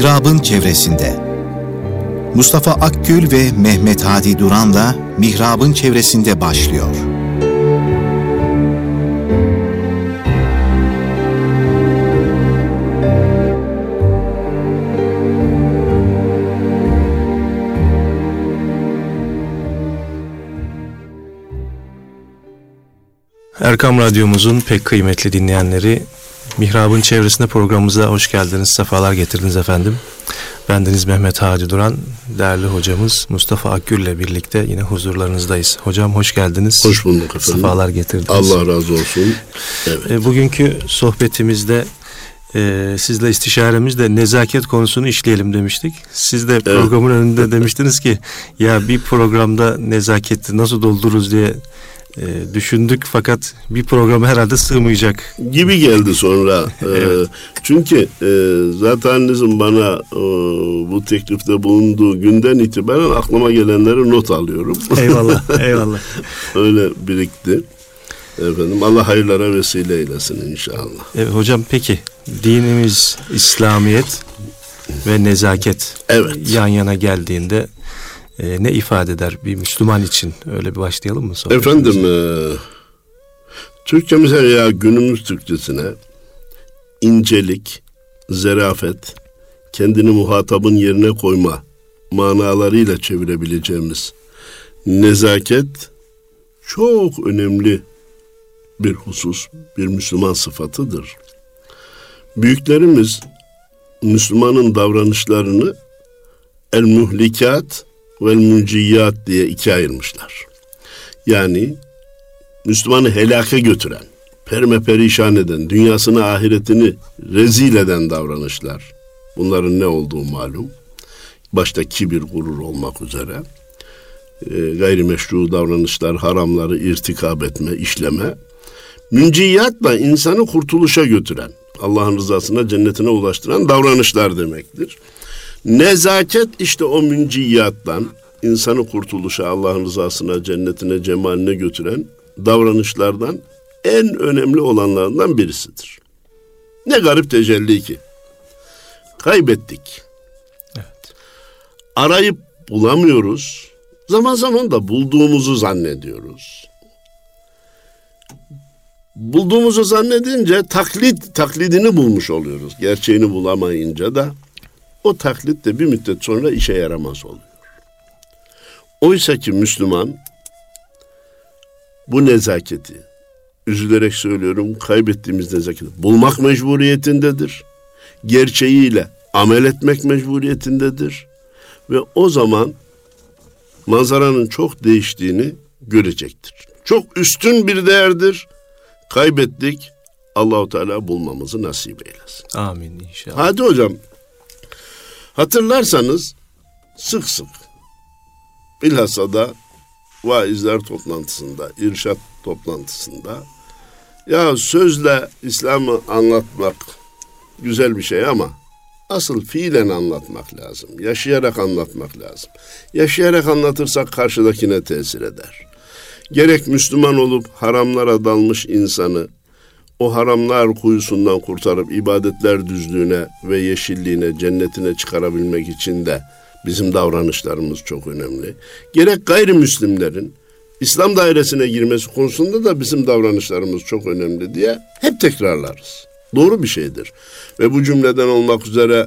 Mihrab'ın çevresinde. Mustafa Akgül ve Mehmet Hadi Duran'la Mihrab'ın çevresinde başlıyor. Erkam Radyomuzun pek kıymetli dinleyenleri Mihrab'ın çevresinde programımıza hoş geldiniz, sefalar getirdiniz efendim. Bendeniz Mehmet Hadi Duran, değerli hocamız Mustafa Akgül ile birlikte yine huzurlarınızdayız. Hocam hoş geldiniz. Hoş bulduk efendim. Sefalar getirdiniz. Allah razı olsun. Evet. E, bugünkü sohbetimizde e, sizle istişaremizde nezaket konusunu işleyelim demiştik. Siz de programın evet. önünde demiştiniz ki ya bir programda nezaketi nasıl doldururuz diye e, düşündük fakat bir programa herhalde sığmayacak. Gibi geldi sonra. E, evet. çünkü e, zaten annenizin bana e, bu teklifte bulunduğu günden itibaren aklıma gelenleri not alıyorum. Eyvallah, eyvallah. Öyle birikti. Efendim Allah hayırlara vesile eylesin inşallah. Evet hocam peki dinimiz İslamiyet ve nezaket evet. yan yana geldiğinde e, ne ifade eder bir Müslüman için? Öyle bir başlayalım mı? Efendim e, Türkçemize veya günümüz Türkçesine incelik, zerafet, kendini muhatabın yerine koyma manalarıyla çevirebileceğimiz nezaket çok önemli bir husus, bir Müslüman sıfatıdır. Büyüklerimiz Müslümanın davranışlarını el muhlikat vel munciyat diye ikiye ayırmışlar. Yani Müslümanı helake götüren, perme perişan eden, dünyasını ahiretini rezil eden davranışlar. Bunların ne olduğu malum. Başta kibir, gurur olmak üzere. E, gayrimeşru davranışlar, haramları irtikab etme, işleme. Münciyatla insanı kurtuluşa götüren, Allah'ın rızasına, cennetine ulaştıran davranışlar demektir. Nezaket işte o münciyattan insanı kurtuluşa, Allah'ın rızasına, cennetine, cemaline götüren davranışlardan en önemli olanlarından birisidir. Ne garip tecelli ki. Kaybettik. Evet. Arayıp bulamıyoruz. Zaman zaman da bulduğumuzu zannediyoruz. Bulduğumuzu zannedince taklit taklidini bulmuş oluyoruz. Gerçeğini bulamayınca da o taklit de bir müddet sonra işe yaramaz oluyor. Oysa ki Müslüman bu nezaketi, üzülerek söylüyorum kaybettiğimiz nezaketi bulmak mecburiyetindedir. Gerçeğiyle amel etmek mecburiyetindedir. Ve o zaman manzaranın çok değiştiğini görecektir. Çok üstün bir değerdir. Kaybettik. Allahu Teala bulmamızı nasip eylesin. Amin inşallah. Hadi hocam Hatırlarsanız sık sık bilhassa da vaizler toplantısında, irşat toplantısında ya sözle İslam'ı anlatmak güzel bir şey ama asıl fiilen anlatmak lazım. Yaşayarak anlatmak lazım. Yaşayarak anlatırsak karşıdakine tesir eder. Gerek Müslüman olup haramlara dalmış insanı o haramlar kuyusundan kurtarıp ibadetler düzlüğüne ve yeşilliğine, cennetine çıkarabilmek için de bizim davranışlarımız çok önemli. Gerek gayrimüslimlerin İslam dairesine girmesi konusunda da bizim davranışlarımız çok önemli diye hep tekrarlarız. Doğru bir şeydir. Ve bu cümleden olmak üzere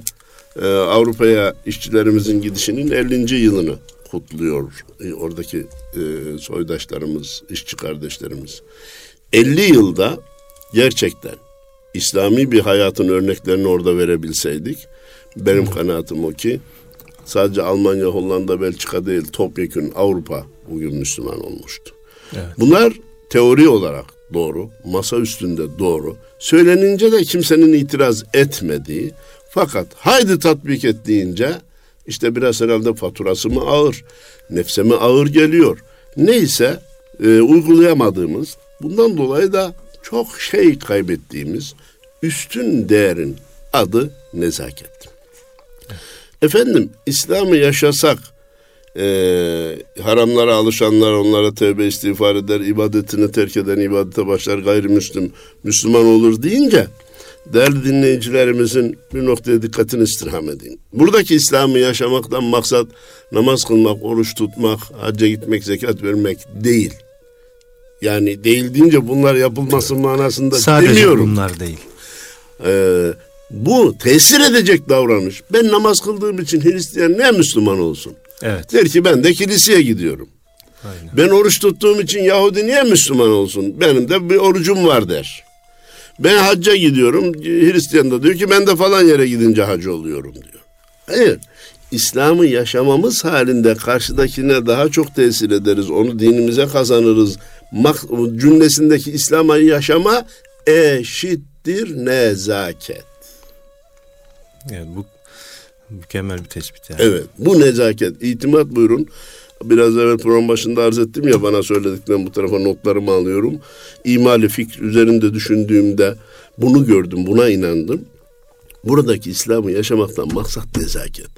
e, Avrupa'ya işçilerimizin gidişinin 50. yılını kutluyor e, oradaki e, soydaşlarımız, işçi kardeşlerimiz. 50 yılda gerçekten İslami bir hayatın örneklerini orada verebilseydik benim kanaatim o ki sadece Almanya, Hollanda, Belçika değil topyekun Avrupa bugün Müslüman olmuştu. Evet. Bunlar teori olarak doğru, masa üstünde doğru. Söylenince de kimsenin itiraz etmediği fakat haydi tatbik et deyince işte biraz herhalde faturası mı ağır, nefse mi ağır geliyor. Neyse e, uygulayamadığımız bundan dolayı da çok şey kaybettiğimiz üstün değerin adı nezaket. Efendim İslam'ı yaşasak e, haramlara alışanlar onlara tövbe istiğfar eder, ibadetini terk eden ibadete başlar gayrimüslim, Müslüman olur deyince değerli dinleyicilerimizin bir noktaya dikkatini istirham edeyim. Buradaki İslam'ı yaşamaktan maksat namaz kılmak, oruç tutmak, hacca gitmek, zekat vermek değil. Yani değil deyince bunlar yapılması manasında Sadece demiyorum. bunlar değil. Ee, bu tesir edecek davranış. Ben namaz kıldığım için Hristiyan ne Müslüman olsun? Evet. Der ki ben de kiliseye gidiyorum. Aynen. Ben oruç tuttuğum için Yahudi niye Müslüman olsun? Benim de bir orucum var der. Ben hacca gidiyorum. Hristiyan da diyor ki ben de falan yere gidince hacı oluyorum diyor. Hayır. İslam'ı yaşamamız halinde karşıdakine daha çok tesir ederiz. Onu dinimize kazanırız. Cümlesindeki İslam'ı yaşama eşittir nezaket. Evet bu mükemmel bir tespit yani. Evet bu nezaket. İtimat buyurun. Biraz evvel program başında arz ettim ya bana söylediklerim bu tarafa notlarımı alıyorum. İmali fikir üzerinde düşündüğümde bunu gördüm, buna inandım. Buradaki İslam'ı yaşamaktan maksat nezaket.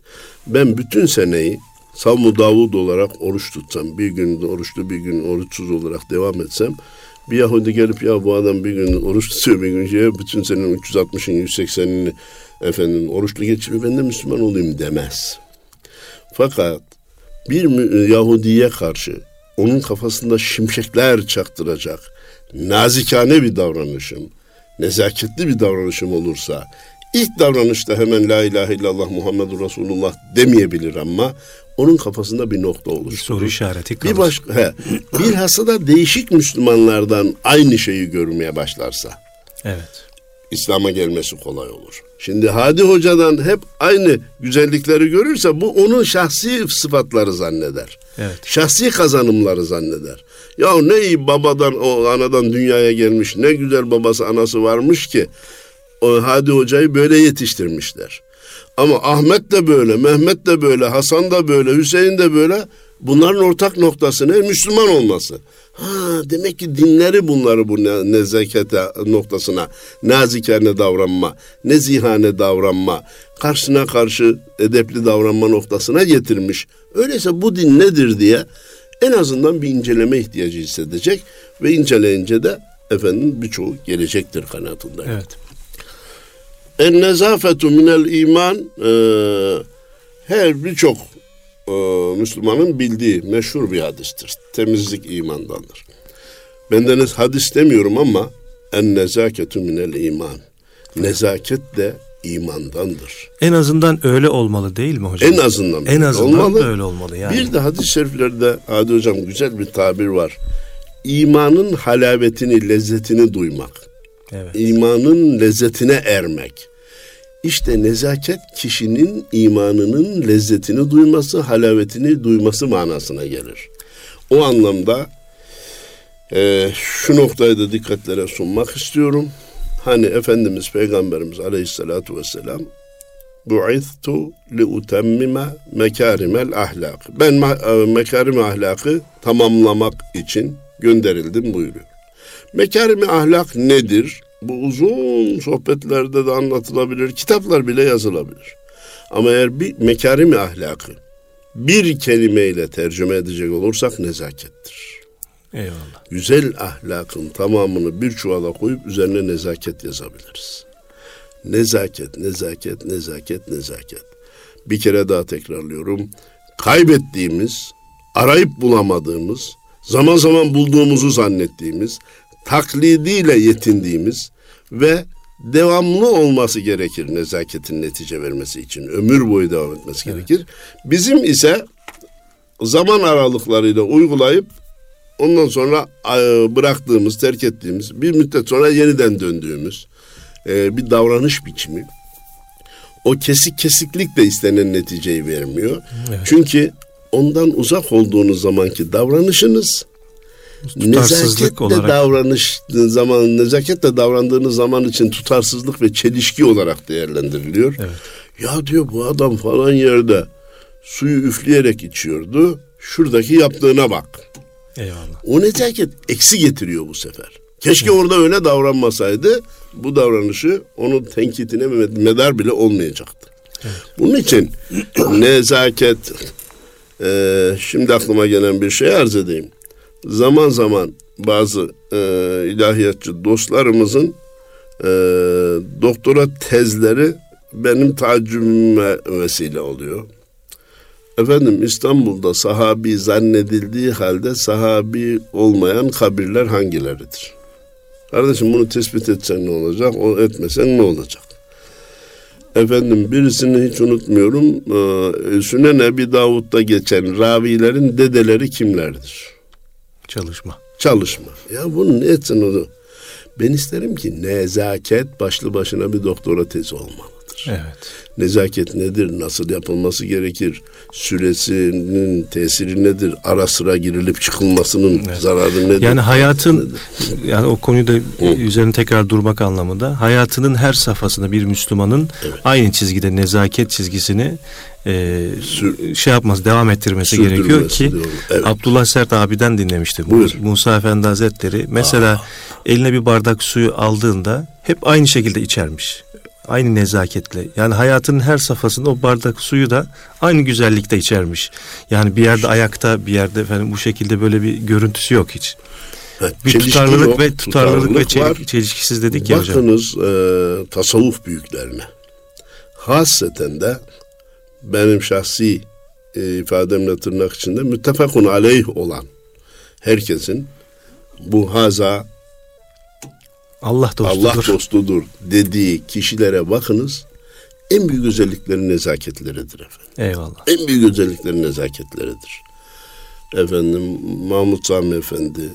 Ben bütün seneyi Savmu Davud olarak oruç tutsam, bir gün oruçlu bir gün oruçsuz olarak devam etsem, bir Yahudi gelip ya bu adam bir gün oruç tutuyor bir gün şey, bütün senenin 360'ını 180'ini efendim oruçlu geçiriyor ben de Müslüman olayım demez. Fakat bir Yahudiye karşı onun kafasında şimşekler çaktıracak nazikane bir davranışım, nezaketli bir davranışım olursa ilk davranışta hemen la ilahe illallah Muhammedur Resulullah demeyebilir ama onun kafasında bir nokta olur. Bir soru işareti kalır. Bir başka he, bilhassa da değişik Müslümanlardan aynı şeyi görmeye başlarsa Evet. İslam'a gelmesi kolay olur. Şimdi Hadi Hoca'dan hep aynı güzellikleri görürse bu onun şahsi sıfatları zanneder. Evet. Şahsi kazanımları zanneder. Ya ne iyi babadan o anadan dünyaya gelmiş ne güzel babası anası varmış ki o Hadi Hoca'yı böyle yetiştirmişler. Ama Ahmet de böyle, Mehmet de böyle, Hasan da böyle, Hüseyin de böyle. Bunların ortak noktası ne? Müslüman olması. Ha, demek ki dinleri bunları bu ne- nezakete noktasına, nazikane davranma, nezihane davranma, karşısına karşı edepli davranma noktasına getirmiş. Öyleyse bu din nedir diye en azından bir inceleme ihtiyacı hissedecek ve inceleyince de efendim birçoğu gelecektir kanaatindeyim. Evet. En nezafetu minel iman e, her birçok e, Müslümanın bildiği meşhur bir hadistir. Temizlik imandandır. Bendeniz hadis demiyorum ama en nezaketu minel iman. Nezaket de imandandır. En azından öyle olmalı değil mi hocam? En azından En azından olmalı. öyle olmalı yani. Bir de hadis-i şeriflerde Hadi Hocam güzel bir tabir var. İmanın halavetini, lezzetini duymak. Evet. İmanın lezzetine ermek. İşte nezaket kişinin imanının lezzetini duyması, halavetini duyması manasına gelir. O anlamda e, şu noktayı da dikkatlere sunmak istiyorum. Hani Efendimiz Peygamberimiz Aleyhisselatü Vesselam Bu'ithtu li utemmime mekarimel ahlak. Ben e, mekarim ahlakı tamamlamak için gönderildim buyuruyor. Mekarimi ahlak nedir? Bu uzun sohbetlerde de anlatılabilir, kitaplar bile yazılabilir. Ama eğer bir mekarimi ahlakı bir kelimeyle tercüme edecek olursak nezakettir. Eyvallah. Güzel ahlakın tamamını bir çuvala koyup üzerine nezaket yazabiliriz. Nezaket, nezaket, nezaket, nezaket. Bir kere daha tekrarlıyorum. Kaybettiğimiz, arayıp bulamadığımız, zaman zaman bulduğumuzu zannettiğimiz, taklidiyle yetindiğimiz ve devamlı olması gerekir nezaketin netice vermesi için. Ömür boyu devam etmesi gerekir. Bizim ise zaman aralıklarıyla uygulayıp ondan sonra e, bıraktığımız, terk ettiğimiz, bir müddet sonra yeniden döndüğümüz e, bir davranış biçimi. O kesik kesiklik de istenen neticeyi vermiyor. Çünkü ondan uzak olduğunuz zamanki davranışınız Tutarsızlık nezaketle olarak. davranış zaman nezaketle davrandığınız zaman için tutarsızlık ve çelişki olarak değerlendiriliyor. Evet. Ya diyor bu adam falan yerde suyu üfleyerek içiyordu. Şuradaki yaptığına bak. Eyvallah. O nezaket eksi getiriyor bu sefer. Keşke orada öyle davranmasaydı bu davranışı onun tenkitine med- medar bile olmayacaktı. Bunun için nezaket e, şimdi aklıma gelen bir şey arz edeyim. Zaman zaman bazı e, ilahiyatçı dostlarımızın e, doktora tezleri benim tacibime vesile oluyor. Efendim İstanbul'da sahabi zannedildiği halde sahabi olmayan kabirler hangileridir? Kardeşim bunu tespit etsen ne olacak, o etmesen ne olacak? Efendim birisini hiç unutmuyorum. Ee, Sünen Ebi Davud'da geçen ravilerin dedeleri kimlerdir? Çalışma. Çalışma. Ya bunu ne etsin onu? Ben isterim ki nezaket başlı başına bir doktora tezi olmalıdır. Evet. Nezaket nedir? Nasıl yapılması gerekir? Süresinin tesiri nedir? Ara sıra girilip çıkılmasının zararı nedir? Yani hayatın yani o konuyu da üzerine tekrar durmak anlamında hayatının her safhasında bir Müslümanın aynı çizgide nezaket çizgisini e, şey yapması, devam ettirmesi gerekiyor ki diyorum. Evet. Abdullah Sert abiden dinlemiştim. Buyur. Musa Efendi Hazretleri mesela eline bir bardak suyu aldığında hep aynı şekilde içermiş. Aynı nezaketle. Yani hayatının her safhasında o bardak suyu da aynı güzellikte içermiş. Yani bir yerde ayakta, bir yerde efendim bu şekilde böyle bir görüntüsü yok hiç. Evet, Bir tutarlılık yok, ve tutarlılık, ve var. çelişkisiz dedik ya hocam. Bakınız e, tasavvuf büyüklerine. Hasreten de benim şahsi e, ifademle tırnak içinde müttefakun aleyh olan herkesin bu haza Allah dostudur. Allah dostudur dediği kişilere bakınız. En büyük özellikleri nezaketleridir efendim. Eyvallah. En büyük özellikleri nezaketleridir. Efendim Mahmut Sami Efendi,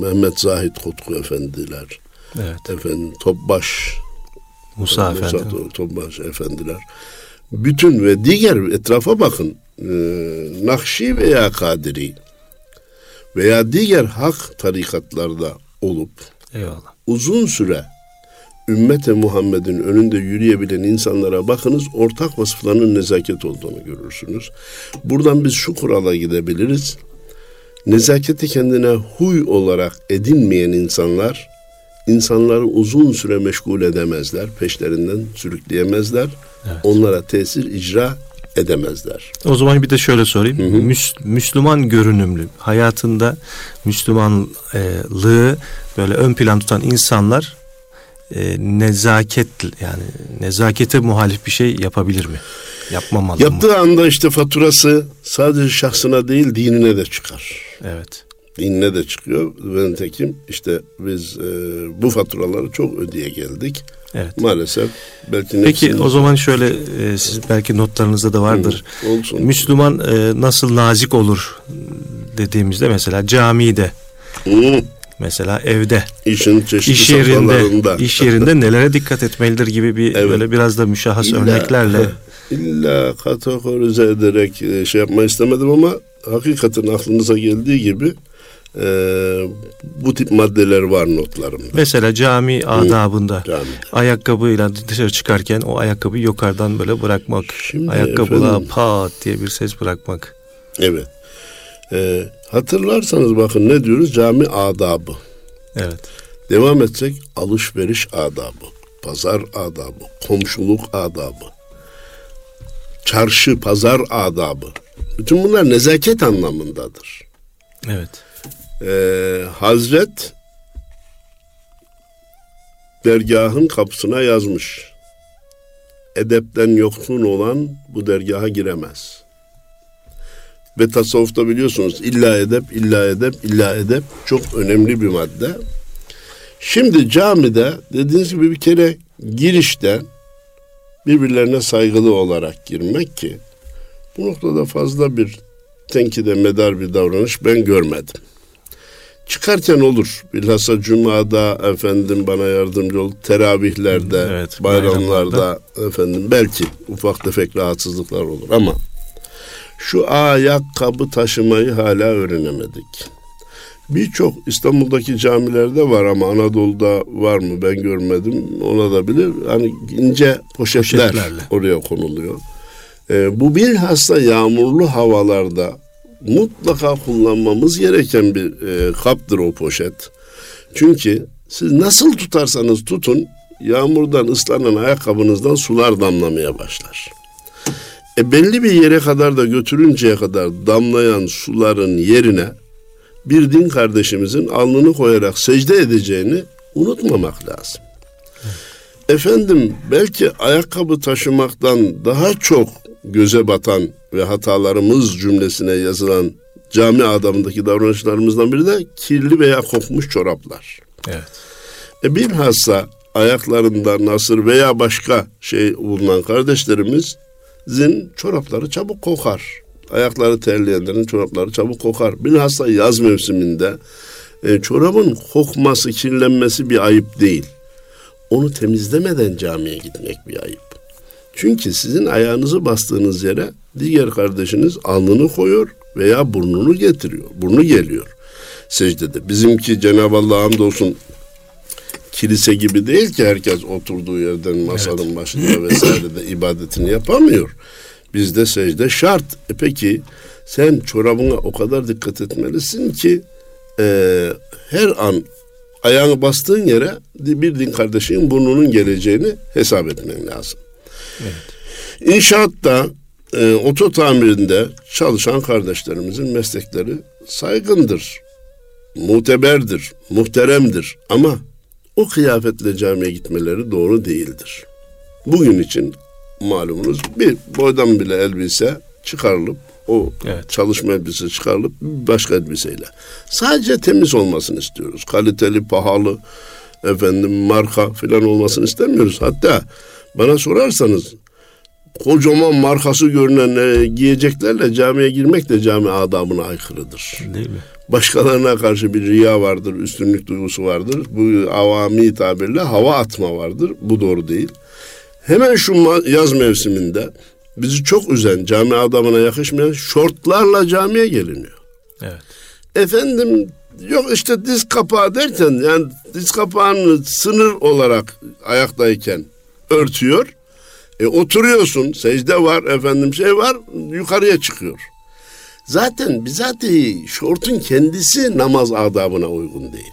Mehmet Zahid Kutku Efendiler, Evet. efendim Topbaş, Musa Efendi. To- Topbaş Efendiler. Bütün ve diğer etrafa bakın. Ee, Nakşi veya Kadiri veya diğer hak tarikatlarda olup Eyvallah. uzun süre ümmete Muhammed'in önünde yürüyebilen insanlara bakınız ortak vasıflarının nezaket olduğunu görürsünüz. Buradan biz şu kurala gidebiliriz. Nezaketi kendine huy olarak edinmeyen insanlar insanları uzun süre meşgul edemezler, peşlerinden sürükleyemezler. Onlara tesir icra edemezler. O zaman bir de şöyle sorayım. Müs- Müslüman görünümlü, hayatında Müslümanlığı böyle ön plan tutan insanlar e, nezaket yani nezakete muhalif bir şey yapabilir mi? Yapmamalı mı? Yaptığı anda işte faturası sadece şahsına değil dinine de çıkar. Evet. Dinine de çıkıyor. Ve nitekim işte biz e, bu faturaları çok ödeye geldik. Evet. Maalesef belki Peki o zaman şöyle e, siz belki notlarınızda da vardır. Hı, olsun. Müslüman e, nasıl nazik olur dediğimizde mesela camide, Hı, mesela evde, işin çeşitli iş yerinde, iş yerinde nelere dikkat etmelidir gibi bir Evet. böyle biraz da müşahhas İlla- örneklerle İlla kategorize ederek e, şey yapma istemedim ama hakikaten aklınıza geldiği gibi e, bu tip maddeler var notlarımda. Mesela cami adabında Camide. ayakkabıyla dışarı çıkarken o ayakkabıyı yukarıdan böyle bırakmak. Şimdi Ayakkabıla efendim- pat diye bir ses bırakmak. Evet. E, hatırlarsanız bakın ne diyoruz? Cami adabı. Evet. Devam etsek alışveriş adabı, pazar adabı, komşuluk adabı, çarşı pazar adabı. Bütün bunlar nezaket anlamındadır. Evet. Ee, Hazret dergahın kapısına yazmış. Edepten yoksun olan bu dergaha giremez. Ve tasavvufta biliyorsunuz illa edep, illa edep, illa edep çok önemli bir madde. Şimdi camide dediğiniz gibi bir kere girişte birbirlerine saygılı olarak girmek ki bu noktada fazla bir tenkide medar bir davranış ben görmedim. Çıkarken olur. Bilhassa Cuma'da efendim bana yardımcı ol. Teravihlerde, Evet, bayramlarda efendim belki ufak tefek rahatsızlıklar olur ama şu ayakkabı taşımayı hala öğrenemedik. Birçok İstanbul'daki camilerde var ama Anadolu'da var mı ben görmedim. Ona da bilir. Hani ince poşetler Poşetlerle. oraya konuluyor. Ee, bu bilhassa yağmurlu havalarda mutlaka kullanmamız gereken bir e, kaptır o poşet. Çünkü siz nasıl tutarsanız tutun yağmurdan ıslanan ayakkabınızdan sular damlamaya başlar. E belli bir yere kadar da götürünceye kadar damlayan suların yerine bir din kardeşimizin alnını koyarak secde edeceğini unutmamak lazım. Efendim belki ayakkabı taşımaktan daha çok göze batan ve hatalarımız cümlesine yazılan cami adamındaki davranışlarımızdan biri de kirli veya kokmuş çoraplar. Evet. E bilhassa ayaklarında nasır veya başka şey bulunan kardeşlerimizin çorapları çabuk kokar. Ayakları terleyenlerin çorapları çabuk kokar. Bilhassa yaz mevsiminde e, çorabın kokması, kirlenmesi bir ayıp değil. Onu temizlemeden camiye gitmek bir ayıp. Çünkü sizin ayağınızı bastığınız yere diğer kardeşiniz alnını koyuyor veya burnunu getiriyor. Burnu geliyor secdede. Bizimki Cenab-ı Allah hamdolsun kilise gibi değil ki herkes oturduğu yerden masanın evet. başında vesairede ibadetini yapamıyor. Bizde secde şart. E peki sen çorabına o kadar dikkat etmelisin ki e, her an ayağını bastığın yere bir din kardeşinin burnunun geleceğini hesap etmen lazım. Evet. İnşaatta e, oto tamirinde çalışan kardeşlerimizin meslekleri saygındır, muteberdir, muhteremdir ama o kıyafetle camiye gitmeleri doğru değildir. Bugün için malumunuz bir boydan bile elbise çıkarılıp o evet. çalışma elbise çıkarılıp başka elbiseyle. Sadece temiz olmasını istiyoruz. Kaliteli, pahalı, efendim marka falan olmasını istemiyoruz. Hatta bana sorarsanız kocaman markası görünen e, giyeceklerle camiye girmek de cami adabına aykırıdır. Değil mi? Başkalarına karşı bir riya vardır, üstünlük duygusu vardır. Bu avami tabirle hava atma vardır. Bu doğru değil. Hemen şu yaz mevsiminde bizi çok üzen, cami adamına yakışmayan şortlarla camiye geliniyor. Evet. Efendim yok işte diz kapağı derken yani diz kapağını sınır olarak ayaktayken örtüyor. E oturuyorsun, secde var, efendim şey var, yukarıya çıkıyor. Zaten bizatihi şortun kendisi namaz adabına uygun değil.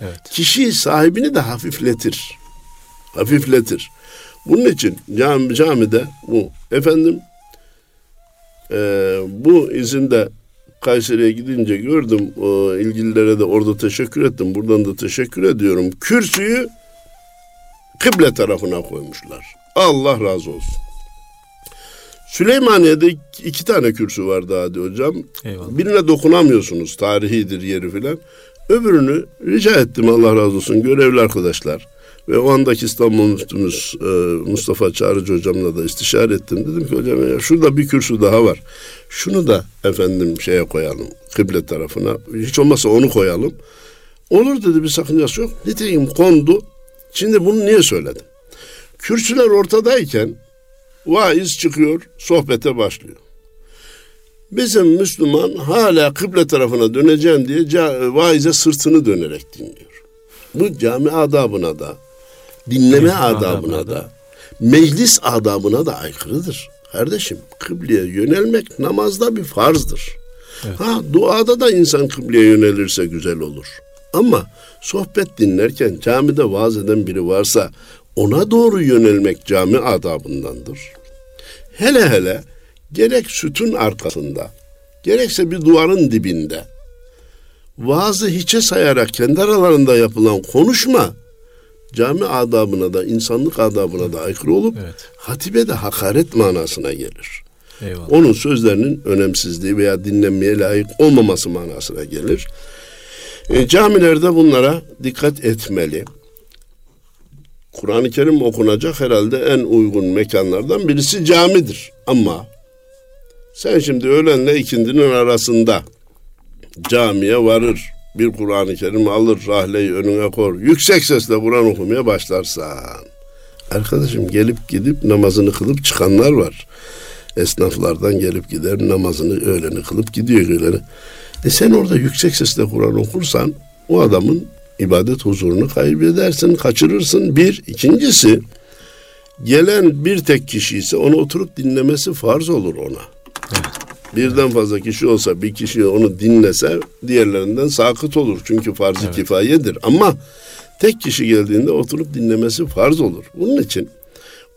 Evet. Kişi sahibini de hafifletir. Hafifletir. Bunun için cami, camide bu. Efendim e, bu izinde Kayseri'ye gidince gördüm. O, ilgililere de orada teşekkür ettim. Buradan da teşekkür ediyorum. Kürsüyü kıble tarafına koymuşlar. Allah razı olsun. Süleymaniye'de iki tane kürsü vardı hadi hocam. Eyvallah. Birine dokunamıyorsunuz. Tarihidir yeri filan. Öbürünü rica ettim Allah razı olsun görevli arkadaşlar. Ve o andaki İstanbul Müftümüz e, Mustafa Çağrıcı hocamla da istişare ettim. Dedim ki hocam ya şurada bir kürsü daha var. Şunu da efendim şeye koyalım. Kıble tarafına. Hiç olmazsa onu koyalım. Olur dedi bir sakıncası yok. Nitekim kondu. Şimdi bunu niye söyledim? Kürsüler ortadayken vaiz çıkıyor, sohbete başlıyor. Bizim Müslüman hala kıble tarafına döneceğim diye vaize sırtını dönerek dinliyor. Bu cami adabına da, dinleme adabına da, meclis adabına da aykırıdır. Kardeşim kıbleye yönelmek namazda bir farzdır. Evet. Ha duada da insan kıbleye yönelirse güzel olur. Ama sohbet dinlerken camide vaaz eden biri varsa ona doğru yönelmek cami adabındandır. Hele hele gerek sütun arkasında, gerekse bir duvarın dibinde vaazı hiçe sayarak kendi aralarında yapılan konuşma cami adabına da insanlık adabına da aykırı olup evet. hatibe de hakaret manasına gelir. Eyvallah. Onun sözlerinin önemsizliği veya dinlenmeye layık olmaması manasına gelir. E, camilerde bunlara dikkat etmeli. Kur'an-ı Kerim okunacak herhalde en uygun mekanlardan birisi camidir. Ama sen şimdi öğlenle ikindinin arasında camiye varır, bir Kur'an-ı Kerim alır, rahleyi önüne kor, yüksek sesle Kur'an okumaya başlarsan, arkadaşım gelip gidip namazını kılıp çıkanlar var. Esnaflardan gelip gider namazını öğleni kılıp gidiyor öğleni. E sen orada yüksek sesle Kur'an okursan o adamın ibadet huzurunu kaybedersin, kaçırırsın. Bir. ikincisi gelen bir tek kişi ise onu oturup dinlemesi farz olur ona. Birden fazla kişi olsa bir kişi onu dinlese diğerlerinden sakıt olur. Çünkü farz-ı evet. kifayedir. Ama tek kişi geldiğinde oturup dinlemesi farz olur. Bunun için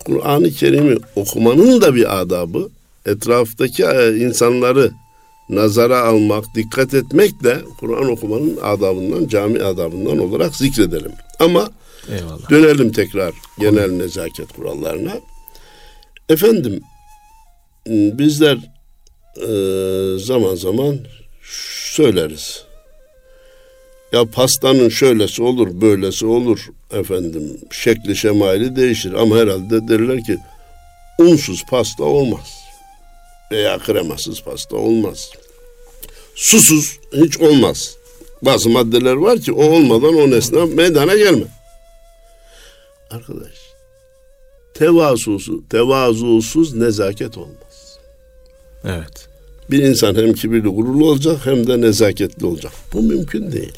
Kur'an-ı Kerim'i okumanın da bir adabı, etraftaki e, insanları nazara almak, dikkat etmek de Kur'an okumanın adabından, cami adabından olarak zikredelim. Ama Eyvallah. dönelim tekrar genel nezaket kurallarına. Efendim bizler e, zaman zaman söyleriz. Ya pastanın şöylesi olur, böylesi olur efendim. Şekli şemali değişir ama herhalde derler ki unsuz pasta olmaz. Veya kremasız pasta olmaz. Susuz hiç olmaz. Bazı maddeler var ki o olmadan o nesne meydana gelme. Arkadaş tevazusuz, tevazusuz nezaket olmaz. Evet. Bir insan hem kibirli gururlu olacak hem de nezaketli olacak. Bu mümkün değil.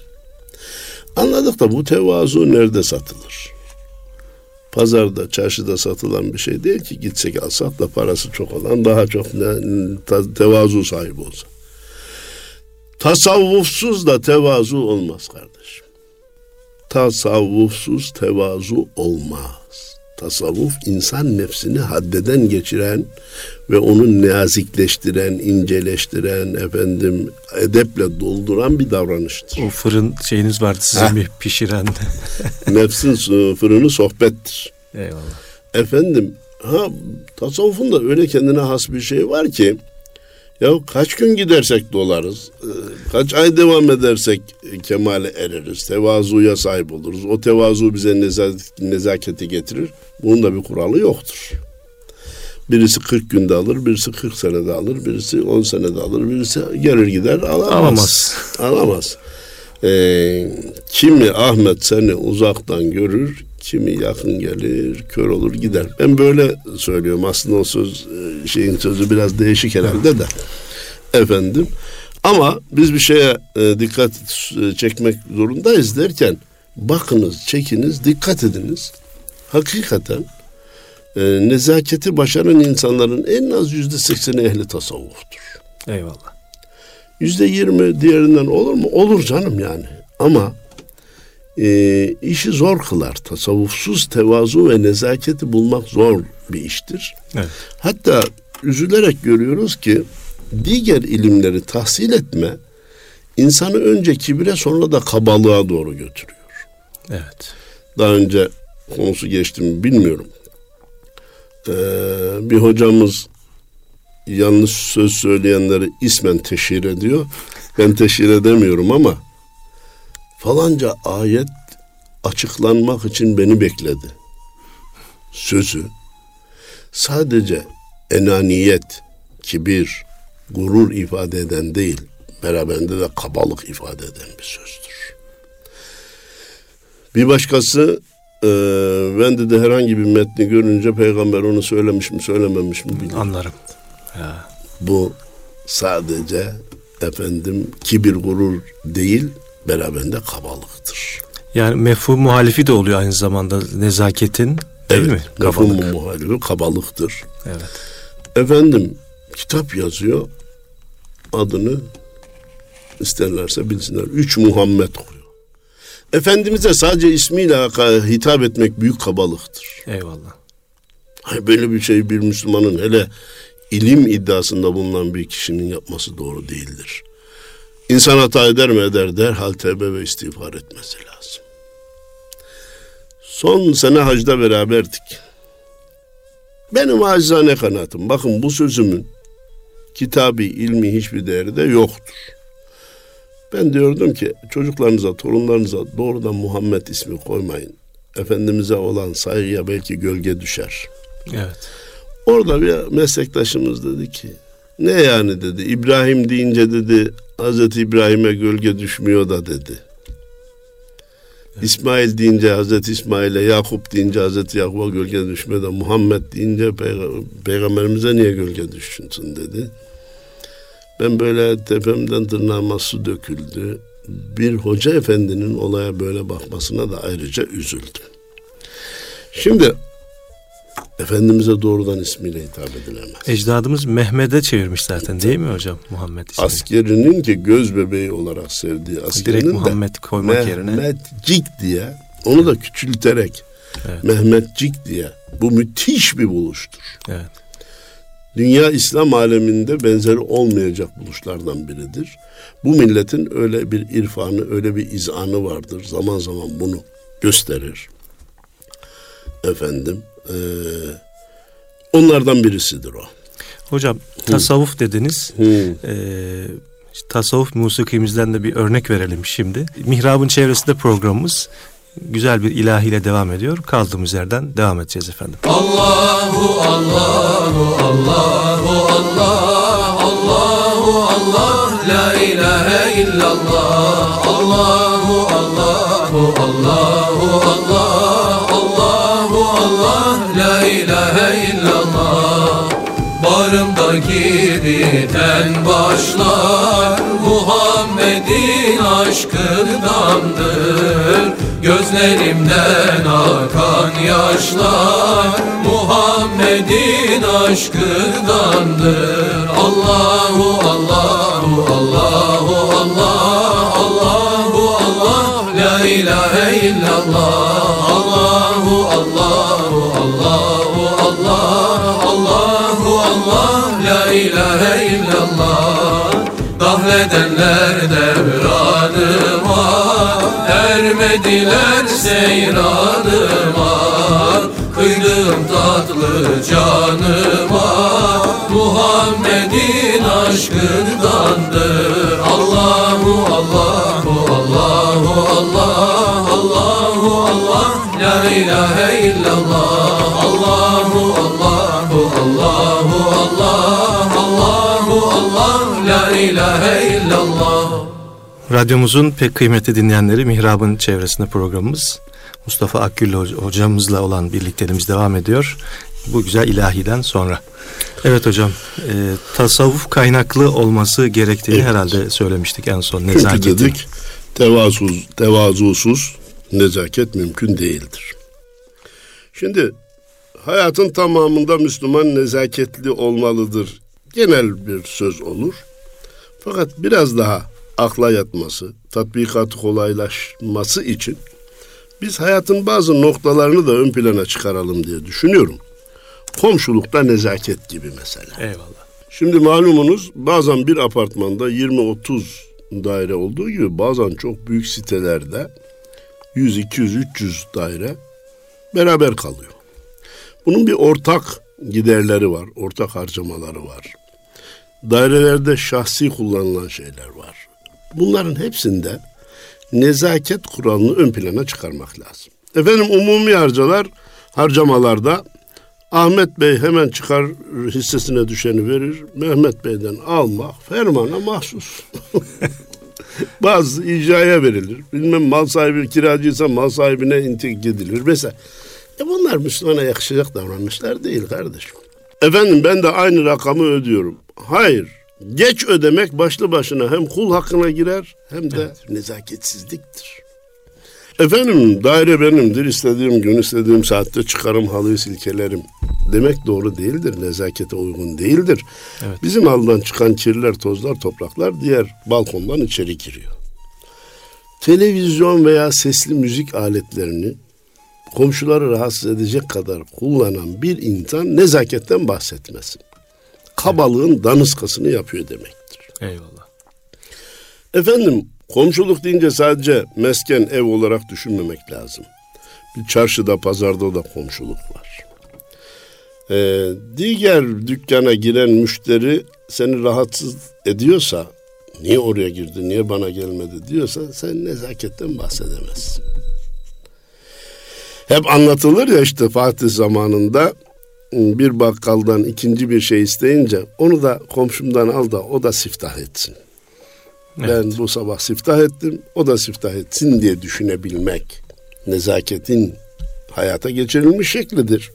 Anladık da bu tevazu nerede satılır? Pazarda, çarşıda satılan bir şey değil ki gitsek alsak da parası çok olan daha çok ne, tevazu sahibi olsa. Tasavvufsuz da tevazu olmaz kardeşim. Tasavvufsuz tevazu olmaz. Tasavvuf insan nefsini haddeden geçiren ve onu nazikleştiren, inceleştiren, efendim edeple dolduran bir davranıştır. O fırın şeyiniz vardı sizin bir pişiren. Nefsin fırını sohbettir. Eyvallah. Efendim ha tasavvufun da öyle kendine has bir şey var ki ya kaç gün gidersek dolarız, e, kaç ay devam edersek kemale ereriz, tevazuya sahip oluruz. O tevazu bize nezaketi getirir. Bunun da bir kuralı yoktur. Birisi 40 günde alır, birisi 40 senede alır, birisi 10 senede alır, birisi gelir gider alamaz. Alamaz. Alamaz. Ee, kimi Ahmet seni uzaktan görür, kimi yakın gelir, kör olur gider. Ben böyle söylüyorum. Aslında o söz e, şeyin sözü biraz değişik herhalde de. Efendim. Ama biz bir şeye e, dikkat e, çekmek zorundayız derken bakınız, çekiniz, dikkat ediniz. Hakikaten e, nezaketi başaran insanların en az yüzde sekseni ehli tasavvuftur. Eyvallah. Yüzde yirmi diğerinden olur mu? Olur canım yani. Ama e, işi zor kılar. Tasavvufsuz tevazu ve nezaketi bulmak zor bir iştir. Evet. Hatta üzülerek görüyoruz ki diğer ilimleri tahsil etme insanı önce kibre sonra da kabalığa doğru götürüyor. Evet. Daha önce konusu geçti mi bilmiyorum. Ee, bir hocamız yanlış söz söyleyenleri ismen teşhir ediyor. Ben teşhir edemiyorum ama falanca ayet açıklanmak için beni bekledi. Sözü sadece enaniyet, kibir, gurur ifade eden değil, beraberinde de kabalık ifade eden bir sözdür. Bir başkası e, ben de, de herhangi bir metni görünce peygamber onu söylemiş mi söylememiş mi bilmiyorum. Anlarım. Ya. Bu sadece efendim kibir gurur değil beraberinde kabalıktır. Yani mefhum muhalifi de oluyor aynı zamanda nezaketin değil evet, mi? Kabalık. Mefhum muhalifi kabalıktır. Evet. Efendim kitap yazıyor adını isterlerse bilsinler. Üç Muhammed koyuyor. Efendimiz'e sadece ismiyle hitap etmek büyük kabalıktır. Eyvallah. Hayır, böyle bir şey bir Müslümanın hele ilim iddiasında bulunan bir kişinin yapması doğru değildir. İnsan hata eder mi eder derhal tevbe ve istiğfar etmesi lazım. Son sene hacda beraberdik. Benim acizane kanaatim. Bakın bu sözümün kitabi, ilmi hiçbir değeri de yoktur. Ben diyordum ki çocuklarınıza, torunlarınıza doğrudan Muhammed ismi koymayın. Efendimiz'e olan saygıya belki gölge düşer. Evet. Orada bir meslektaşımız dedi ki ne yani dedi İbrahim deyince dedi Hazreti İbrahim'e gölge düşmüyor da dedi. Evet. İsmail deyince Hazreti İsmail'e, Yakup deyince Hazreti Yakup'a gölge düşmüyor da Muhammed deyince Peyg- Peygamberimize niye gölge düşünsün dedi. Ben böyle tepemden tırnağıma su döküldü. Bir hoca efendinin olaya böyle bakmasına da ayrıca üzüldüm. Şimdi Efendimiz'e doğrudan ismiyle hitap edilemez. Ecdadımız Mehmet'e çevirmiş zaten değil mi hocam Muhammed ismini? Askerinin ki göz bebeği olarak sevdiği askerinin Direkt Muhammed koymak Mehmetcik yerine. Mehmetcik diye onu da küçülterek Evet. Mehmetcik diye bu müthiş bir buluştur. Evet. dünya İslam aleminde benzeri olmayacak buluşlardan biridir. Bu milletin öyle bir irfanı, öyle bir izanı vardır. Zaman zaman bunu gösterir. Efendim, e, onlardan birisidir o. Hocam tasavvuf dediniz. Ee, tasavvuf musikimizden de bir örnek verelim şimdi. Mihrab'ın çevresinde programımız güzel bir ilahiyle devam ediyor. Kaldığımız yerden devam edeceğiz efendim. Allahu Allahu Allahu Allah Allahu Allah La ilahe illallah Allahu Allahu Allahu Allah Bağrımdaki biten başlar Muhammed'in aşkındandır. Gözlerimden akan yaşlar Muhammed'in aşkındandır. Allahu Allahu Allahu Allah Allahu Allah La ilahe illallah Allahu Allahu Kahredenler devranıma Ermediler seyranıma Kıydım tatlı canıma Muhammed'in aşkındandır Allahu Allahu Allahu Allah Allahu Allah. La ilahe illallah ilahe illallah Radyomuzun pek kıymetli dinleyenleri Mihrab'ın çevresinde programımız Mustafa Akgül hocamızla olan birlikteliğimiz devam ediyor. Bu güzel ilahiden sonra. Evet hocam, e, tasavvuf kaynaklı olması gerektiğini evet. herhalde söylemiştik en son. Nezaketin. Çünkü dedik tevazusuz, tevazusuz nezaket mümkün değildir. Şimdi hayatın tamamında Müslüman nezaketli olmalıdır. Genel bir söz olur. Fakat biraz daha akla yatması, tatbikatı kolaylaşması için biz hayatın bazı noktalarını da ön plana çıkaralım diye düşünüyorum. Komşulukta nezaket gibi mesela. Eyvallah. Şimdi malumunuz bazen bir apartmanda 20-30 daire olduğu gibi bazen çok büyük sitelerde 100, 200, 300 daire beraber kalıyor. Bunun bir ortak giderleri var, ortak harcamaları var. Dairelerde şahsi kullanılan şeyler var. Bunların hepsinde nezaket kuralını ön plana çıkarmak lazım. Efendim umumi harcalar harcamalarda Ahmet Bey hemen çıkar hissesine düşeni verir. Mehmet Bey'den almak fermana mahsus. Bazı icraya verilir. Bilmem mal sahibi kiracıysa mal sahibine intik edilir. Mesela e bunlar Müslümana yakışacak davranışlar değil kardeşim. Efendim ben de aynı rakamı ödüyorum. Hayır Geç ödemek başlı başına hem kul hakkına girer hem de evet. nezaketsizliktir. Efendim daire benimdir istediğim gün istediğim saatte çıkarım halıyı silkelerim demek doğru değildir. Nezakete uygun değildir. Evet. Bizim aldan çıkan kirler, tozlar, topraklar diğer balkondan içeri giriyor. Televizyon veya sesli müzik aletlerini komşuları rahatsız edecek kadar kullanan bir insan nezaketten bahsetmesin kabalığın danışkasını yapıyor demektir. Eyvallah. Efendim komşuluk deyince sadece mesken ev olarak düşünmemek lazım. Bir çarşıda pazarda da komşuluk var. Ee, diğer dükkana giren müşteri seni rahatsız ediyorsa niye oraya girdi niye bana gelmedi diyorsa sen nezaketten bahsedemezsin. Hep anlatılır ya işte Fatih zamanında bir bakkaldan ikinci bir şey isteyince onu da komşumdan al da o da siftah etsin. Evet. Ben bu sabah siftah ettim, o da siftah etsin diye düşünebilmek nezaketin hayata geçirilmiş şeklidir.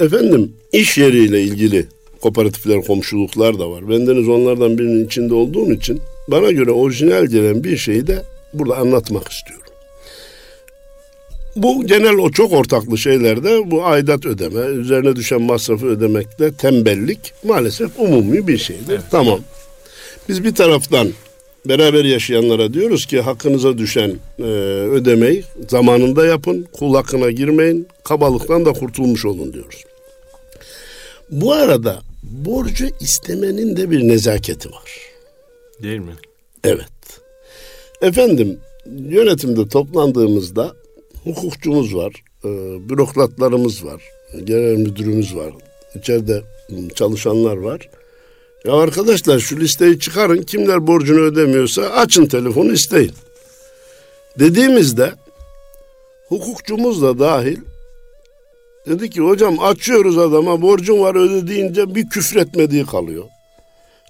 Efendim iş yeriyle ilgili kooperatifler, komşuluklar da var. Bendeniz onlardan birinin içinde olduğum için bana göre orijinal gelen bir şeyi de burada anlatmak istiyorum. Bu genel o çok ortaklı şeylerde bu aidat ödeme, üzerine düşen masrafı ödemekte tembellik maalesef umumi bir şeydir. Evet. Tamam. Biz bir taraftan beraber yaşayanlara diyoruz ki hakkınıza düşen e, ödemeyi zamanında yapın, kul hakkına girmeyin, kabalıktan da kurtulmuş olun diyoruz. Bu arada borcu istemenin de bir nezaketi var. Değil mi? Evet. Efendim yönetimde toplandığımızda hukukçumuz var, e, bürokratlarımız var, genel müdürümüz var, içeride çalışanlar var. Ya arkadaşlar şu listeyi çıkarın kimler borcunu ödemiyorsa açın telefonu isteyin. Dediğimizde hukukçumuz da dahil dedi ki hocam açıyoruz adama borcun var öde deyince bir küfretmediği kalıyor.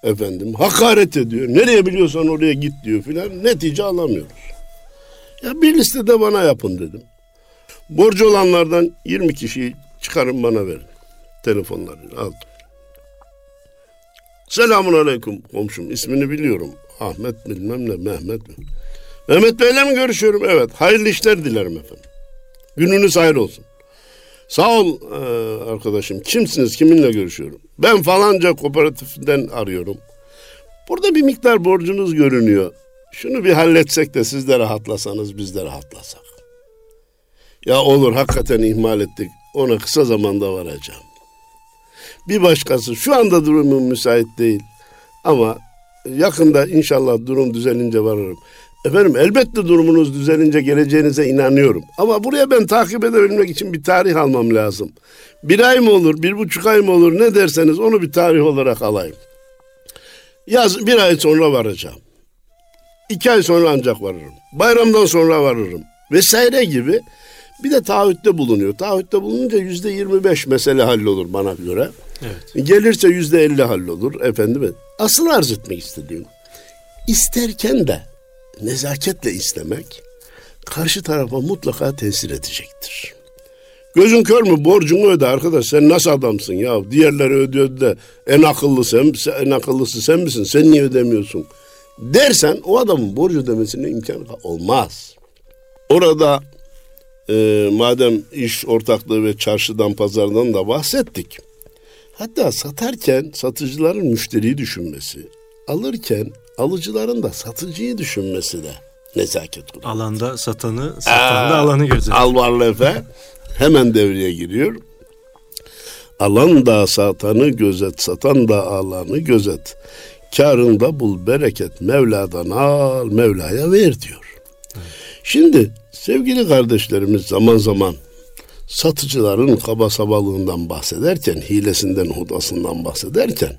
Efendim hakaret ediyor. Nereye biliyorsan oraya git diyor filan. Netice alamıyoruz. Ya bir listede bana yapın dedim. Borcu olanlardan 20 kişiyi çıkarın bana verin. Telefonlarını aldım. Selamun aleyküm komşum. ismini biliyorum. Ahmet bilmem ne Mehmet mi? Mehmet Bey'le mi görüşüyorum? Evet. Hayırlı işler dilerim efendim. Gününüz hayır olsun. Sağ ol e, arkadaşım. Kimsiniz? Kiminle görüşüyorum? Ben falanca kooperatiften arıyorum. Burada bir miktar borcunuz görünüyor. Şunu bir halletsek de siz de rahatlasanız biz de rahatlasak. Ya olur hakikaten ihmal ettik. Ona kısa zamanda varacağım. Bir başkası şu anda durumum müsait değil. Ama yakında inşallah durum düzelince varırım. Efendim elbette durumunuz düzelince geleceğinize inanıyorum. Ama buraya ben takip edebilmek için bir tarih almam lazım. Bir ay mı olur, bir buçuk ay mı olur ne derseniz onu bir tarih olarak alayım. Yaz bir ay sonra varacağım. İki ay sonra ancak varırım. Bayramdan sonra varırım. Vesaire gibi bir de taahhütte bulunuyor. Taahhütte bulununca yüzde yirmi beş mesele hallolur bana göre. Evet. Gelirse yüzde elli hallolur efendim. Asıl arz etmek istediğim. İsterken de nezaketle istemek karşı tarafa mutlaka tesir edecektir. Gözün kör mü borcunu öde arkadaş sen nasıl adamsın ya diğerleri ödüyor da en akıllı sen, en akıllısı sen misin sen niye ödemiyorsun dersen o adamın borcu ödemesine imkan olmaz. Orada e, madem iş ortaklığı ve çarşıdan pazardan da bahsettik. Hatta satarken satıcıların müşteriyi düşünmesi, alırken alıcıların da satıcıyı düşünmesi de nezaket kurulu. Alanda satanı, satan da alanı gözet. Al varlı efe hemen devreye giriyor. Alan da satanı gözet, satan da alanı gözet. Karında bul bereket, Mevla'dan al, Mevla'ya ver diyor. Evet. Şimdi sevgili kardeşlerimiz zaman zaman satıcıların kaba sabalığından bahsederken, hilesinden, hudasından bahsederken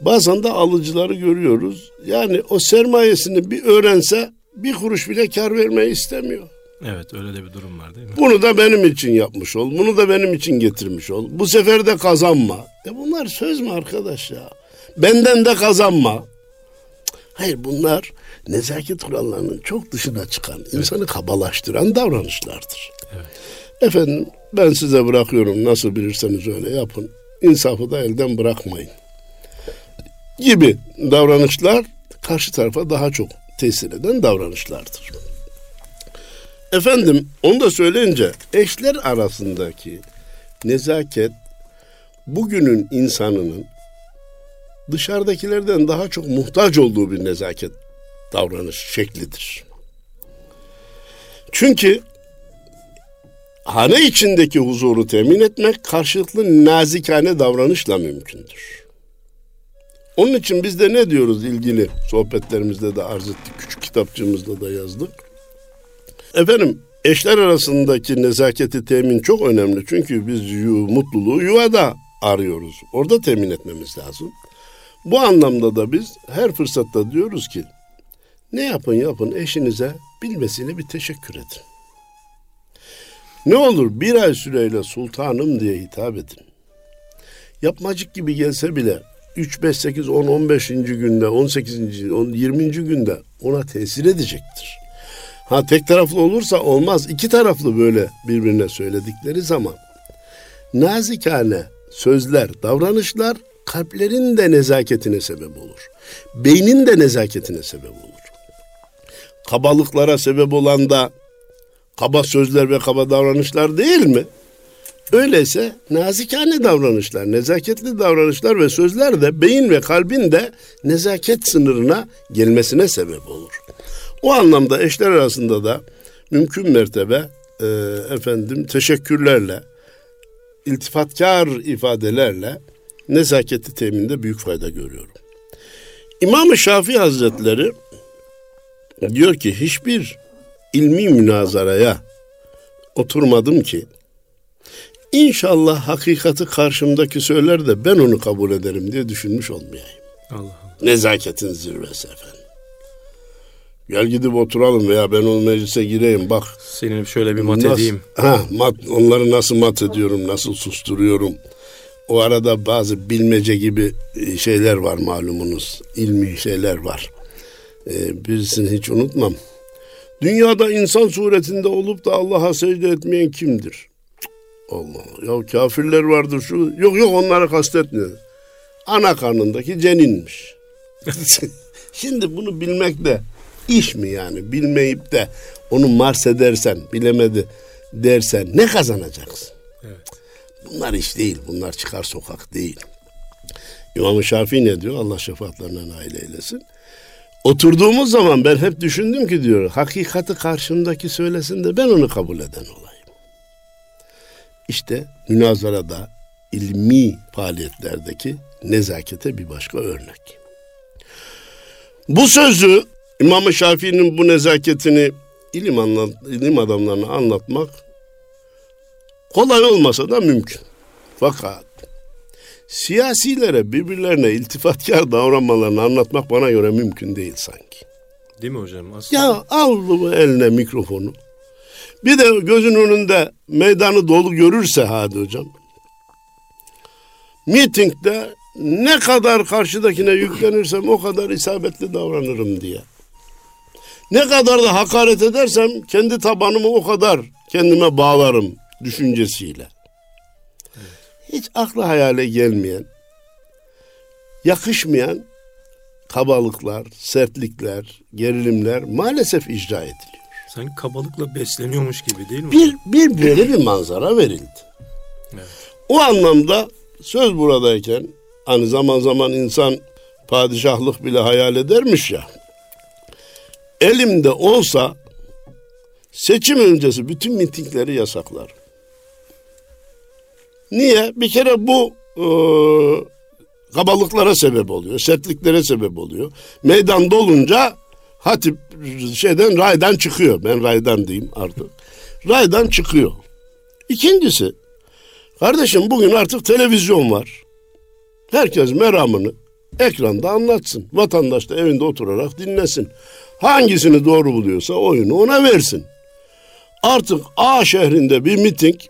bazen de alıcıları görüyoruz. Yani o sermayesini bir öğrense bir kuruş bile kar vermeyi istemiyor. Evet öyle de bir durum var değil mi? Bunu da benim için yapmış ol. Bunu da benim için getirmiş ol. Bu sefer de kazanma. E bunlar söz mü arkadaş ya? Benden de kazanma. Hayır bunlar nezaket kurallarının çok dışına çıkan, evet. insanı kabalaştıran davranışlardır. Evet. Efendim ben size bırakıyorum nasıl bilirseniz öyle yapın. İnsafı da elden bırakmayın. Gibi davranışlar karşı tarafa daha çok tesir eden davranışlardır. Efendim onu da söyleyince eşler arasındaki nezaket bugünün insanının dışarıdakilerden daha çok muhtaç olduğu bir nezaket davranış şeklidir. Çünkü hane içindeki huzuru temin etmek karşılıklı nazikane davranışla mümkündür. Onun için biz de ne diyoruz ilgili sohbetlerimizde de arz ettik, küçük kitapçığımızda da yazdık. Efendim eşler arasındaki nezaketi temin çok önemli. Çünkü biz yu, mutluluğu yuvada arıyoruz. Orada temin etmemiz lazım. Bu anlamda da biz her fırsatta diyoruz ki ne yapın yapın eşinize bilmesine bir teşekkür edin. Ne olur bir ay süreyle sultanım diye hitap edin. Yapmacık gibi gelse bile 3, 5, 8, 10, 15. günde, 18. 10, 20. günde ona tesir edecektir. Ha tek taraflı olursa olmaz. İki taraflı böyle birbirine söyledikleri zaman nazikane sözler, davranışlar kalplerin de nezaketine sebep olur. Beynin de nezaketine sebep olur. Kabalıklara sebep olan da kaba sözler ve kaba davranışlar değil mi? Öyleyse nazikane davranışlar, nezaketli davranışlar ve sözler de beyin ve kalbin de nezaket sınırına gelmesine sebep olur. O anlamda eşler arasında da mümkün mertebe e, efendim teşekkürlerle, iltifatkar ifadelerle nezaketi teminde büyük fayda görüyorum. İmam-ı Şafii Hazretleri diyor ki hiçbir ilmi münazaraya oturmadım ki İnşallah hakikati karşımdaki söyler de ben onu kabul ederim diye düşünmüş olmayayım. Allah Allah. Nezaketin zirvesi efendim. Gel gidip oturalım veya ben o meclise gireyim bak. Senin şöyle bir mat nasıl- edeyim. Ha, mat, onları nasıl mat ediyorum, nasıl susturuyorum. O arada bazı bilmece gibi e, şeyler var malumunuz. ilmi şeyler var. Ee, birisini hiç unutmam. Dünyada insan suretinde olup da Allah'a secde etmeyen kimdir? Allah ya kafirler vardır şu. Yok yok onları kastetmiyor. Ana karnındaki ceninmiş. Şimdi bunu bilmek de iş mi yani? Bilmeyip de onu mars edersen, bilemedi dersen ne kazanacaksın? Bunlar iş değil. Bunlar çıkar sokak değil. İmam-ı Şafii ne diyor? Allah şefaatlerine nail eylesin. Oturduğumuz zaman ben hep düşündüm ki diyor, hakikati karşımdaki söylesin de ben onu kabul eden olayım. İşte münazarada, ilmi faaliyetlerdeki nezakete bir başka örnek. Bu sözü İmam-ı Şafii'nin bu nezaketini ilim, anlat, ilim adamlarına anlatmak kolay olmasa da mümkün. Fakat siyasilere birbirlerine iltifatkar davranmalarını anlatmak bana göre mümkün değil sanki. Değil mi hocam? Aslında Ya al bu eline mikrofonu. Bir de gözün önünde meydanı dolu görürse hadi hocam. Mitingde ne kadar karşıdakine yüklenirsem o kadar isabetli davranırım diye. Ne kadar da hakaret edersem kendi tabanımı o kadar kendime bağlarım düşüncesiyle. Hiç akla hayale gelmeyen, yakışmayan kabalıklar, sertlikler, gerilimler maalesef icra ediliyor. sanki kabalıkla besleniyormuş gibi değil mi? Bir, bir böyle bir manzara verildi. Evet. O anlamda söz buradayken hani zaman zaman insan padişahlık bile hayal edermiş ya. Elimde olsa seçim öncesi bütün mitingleri yasaklar. Niye? Bir kere bu e, kabalıklara sebep oluyor, sertliklere sebep oluyor. Meydan dolunca hatip şeyden raydan çıkıyor. Ben raydan diyeyim artık. Raydan çıkıyor. İkincisi, kardeşim bugün artık televizyon var. Herkes meramını ekranda anlatsın. Vatandaş da evinde oturarak dinlesin. Hangisini doğru buluyorsa oyunu ona versin. Artık A şehrinde bir miting,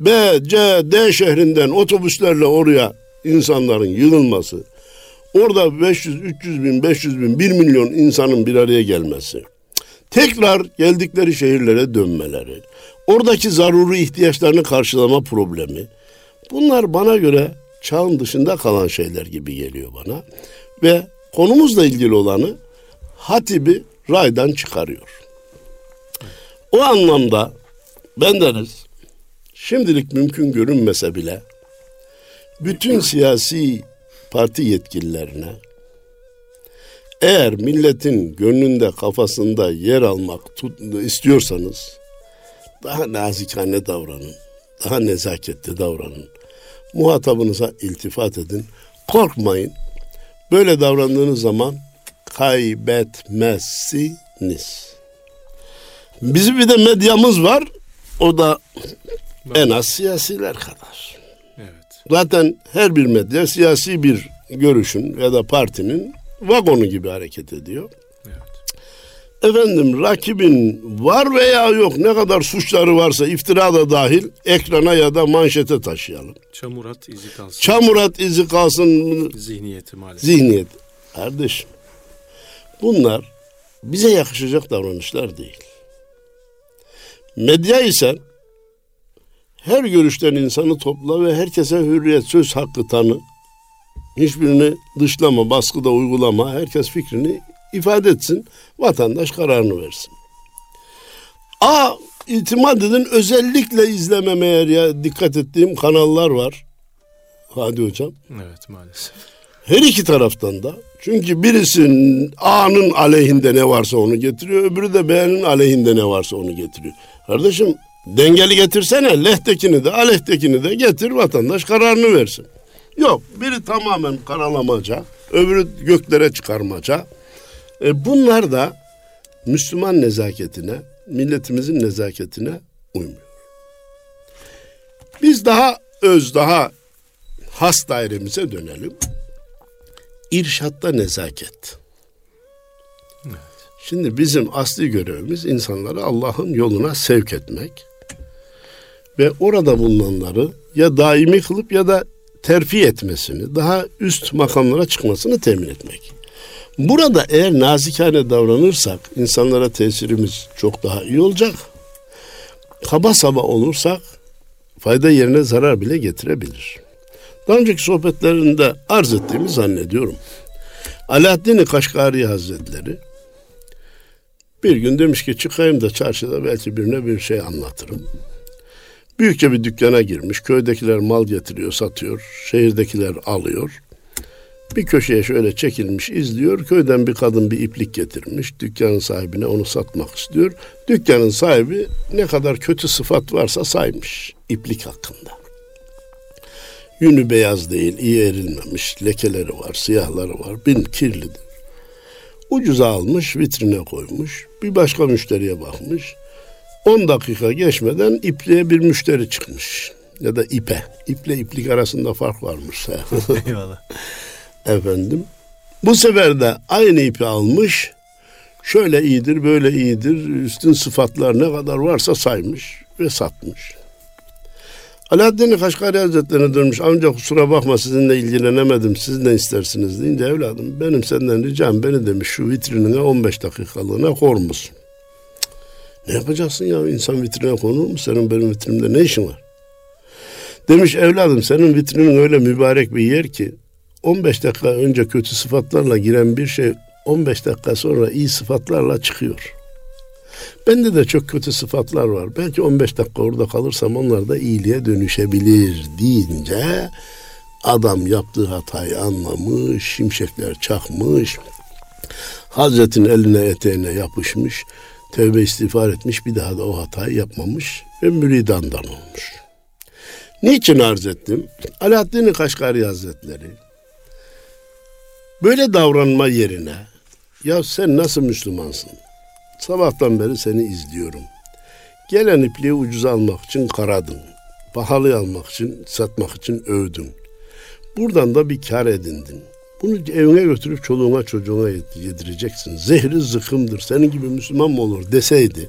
B, C, D şehrinden otobüslerle oraya insanların yığılması, orada 500, 300 bin, 500 bin, 1 milyon insanın bir araya gelmesi, tekrar geldikleri şehirlere dönmeleri, oradaki zaruri ihtiyaçlarını karşılama problemi, bunlar bana göre çağın dışında kalan şeyler gibi geliyor bana. Ve konumuzla ilgili olanı hatibi raydan çıkarıyor. O anlamda bendeniz şimdilik mümkün görünmese bile bütün siyasi parti yetkililerine eğer milletin gönlünde kafasında yer almak tut, istiyorsanız daha nazikane davranın. Daha nezaketli davranın. Muhatabınıza iltifat edin. Korkmayın. Böyle davrandığınız zaman kaybetmezsiniz. Bizim bir de medyamız var. O da en az siyasiler kadar. Evet. Zaten her bir medya siyasi bir görüşün ya da partinin vagonu gibi hareket ediyor. Evet. Efendim rakibin var veya yok ne kadar suçları varsa iftira da dahil ekrana ya da manşete taşıyalım. Çamurat izi kalsın. Çamurat izi kalsın Zihniyeti maalesef. zihniyet. Kardeşim bunlar bize yakışacak davranışlar değil. Medya ise her görüşten insanı topla ve herkese hürriyet, söz hakkı tanı. Hiçbirini dışlama, baskıda uygulama. Herkes fikrini ifade etsin. Vatandaş kararını versin. A itimat edin özellikle izlememeye ya dikkat ettiğim kanallar var. Hadi hocam. Evet maalesef. Her iki taraftan da. Çünkü birisinin A'nın aleyhinde ne varsa onu getiriyor. Öbürü de B'nin aleyhinde ne varsa onu getiriyor. Kardeşim dengeli getirsene. Lehtekini de aleyhtekini de getir vatandaş kararını versin. Yok. Biri tamamen karalamaca, öbürü göklere çıkarmaca. E, bunlar da Müslüman nezaketine, milletimizin nezaketine uymuyor. Biz daha öz, daha has dairemize dönelim. İrşatta nezaket. Şimdi bizim asli görevimiz insanları Allah'ın yoluna sevk etmek ve orada bulunanları ya daimi kılıp ya da terfi etmesini, daha üst makamlara çıkmasını temin etmek. Burada eğer nazikane davranırsak insanlara tesirimiz çok daha iyi olacak. Kaba saba olursak fayda yerine zarar bile getirebilir. Daha önceki sohbetlerinde arz ettiğimi zannediyorum. Alaaddin Kaşgari Hazretleri bir gün demiş ki çıkayım da çarşıda belki birine bir şey anlatırım. Büyükçe bir dükkana girmiş. Köydekiler mal getiriyor, satıyor. Şehirdekiler alıyor. Bir köşeye şöyle çekilmiş izliyor. Köyden bir kadın bir iplik getirmiş. Dükkanın sahibine onu satmak istiyor. Dükkanın sahibi ne kadar kötü sıfat varsa saymış iplik hakkında. Yünü beyaz değil, iyi erilmemiş, lekeleri var, siyahları var, bin kirlidir. Ucuza almış, vitrine koymuş. Bir başka müşteriye bakmış. 10 dakika geçmeden ipliğe bir müşteri çıkmış. Ya da ipe. İple iplik arasında fark varmış. Eyvallah. Efendim. Bu sefer de aynı ipi almış. Şöyle iyidir, böyle iyidir. Üstün sıfatlar ne kadar varsa saymış ve satmış. Alaaddin Kaşgari Hazretleri'ne dönmüş. Amca kusura bakma sizinle ilgilenemedim. Siz ne istersiniz deyince evladım benim senden ricam beni demiş şu vitrinine 15 dakikalığına kor musun? Ne yapacaksın ya insan vitrine konur mu? Senin benim vitrinimde ne işin var? Demiş evladım senin vitrinin öyle mübarek bir yer ki 15 dakika önce kötü sıfatlarla giren bir şey 15 dakika sonra iyi sıfatlarla çıkıyor. Bende de çok kötü sıfatlar var. Belki 15 dakika orada kalırsam onlar da iyiliğe dönüşebilir deyince adam yaptığı hatayı anlamış, şimşekler çakmış, Hazretin eline eteğine yapışmış, tövbe istiğfar etmiş, bir daha da o hatayı yapmamış ve müridandan olmuş. Niçin arz ettim? Alaaddin Kaşgari Hazretleri böyle davranma yerine ya sen nasıl Müslümansın? Sabahtan beri seni izliyorum. Gelen ipliği ucuz almak için karadın. Pahalı almak için, satmak için övdün. Buradan da bir kar edindin. Bunu evine götürüp çoluğuna çocuğuna yedireceksin. Zehri zıkımdır. Senin gibi Müslüman mı olur deseydi.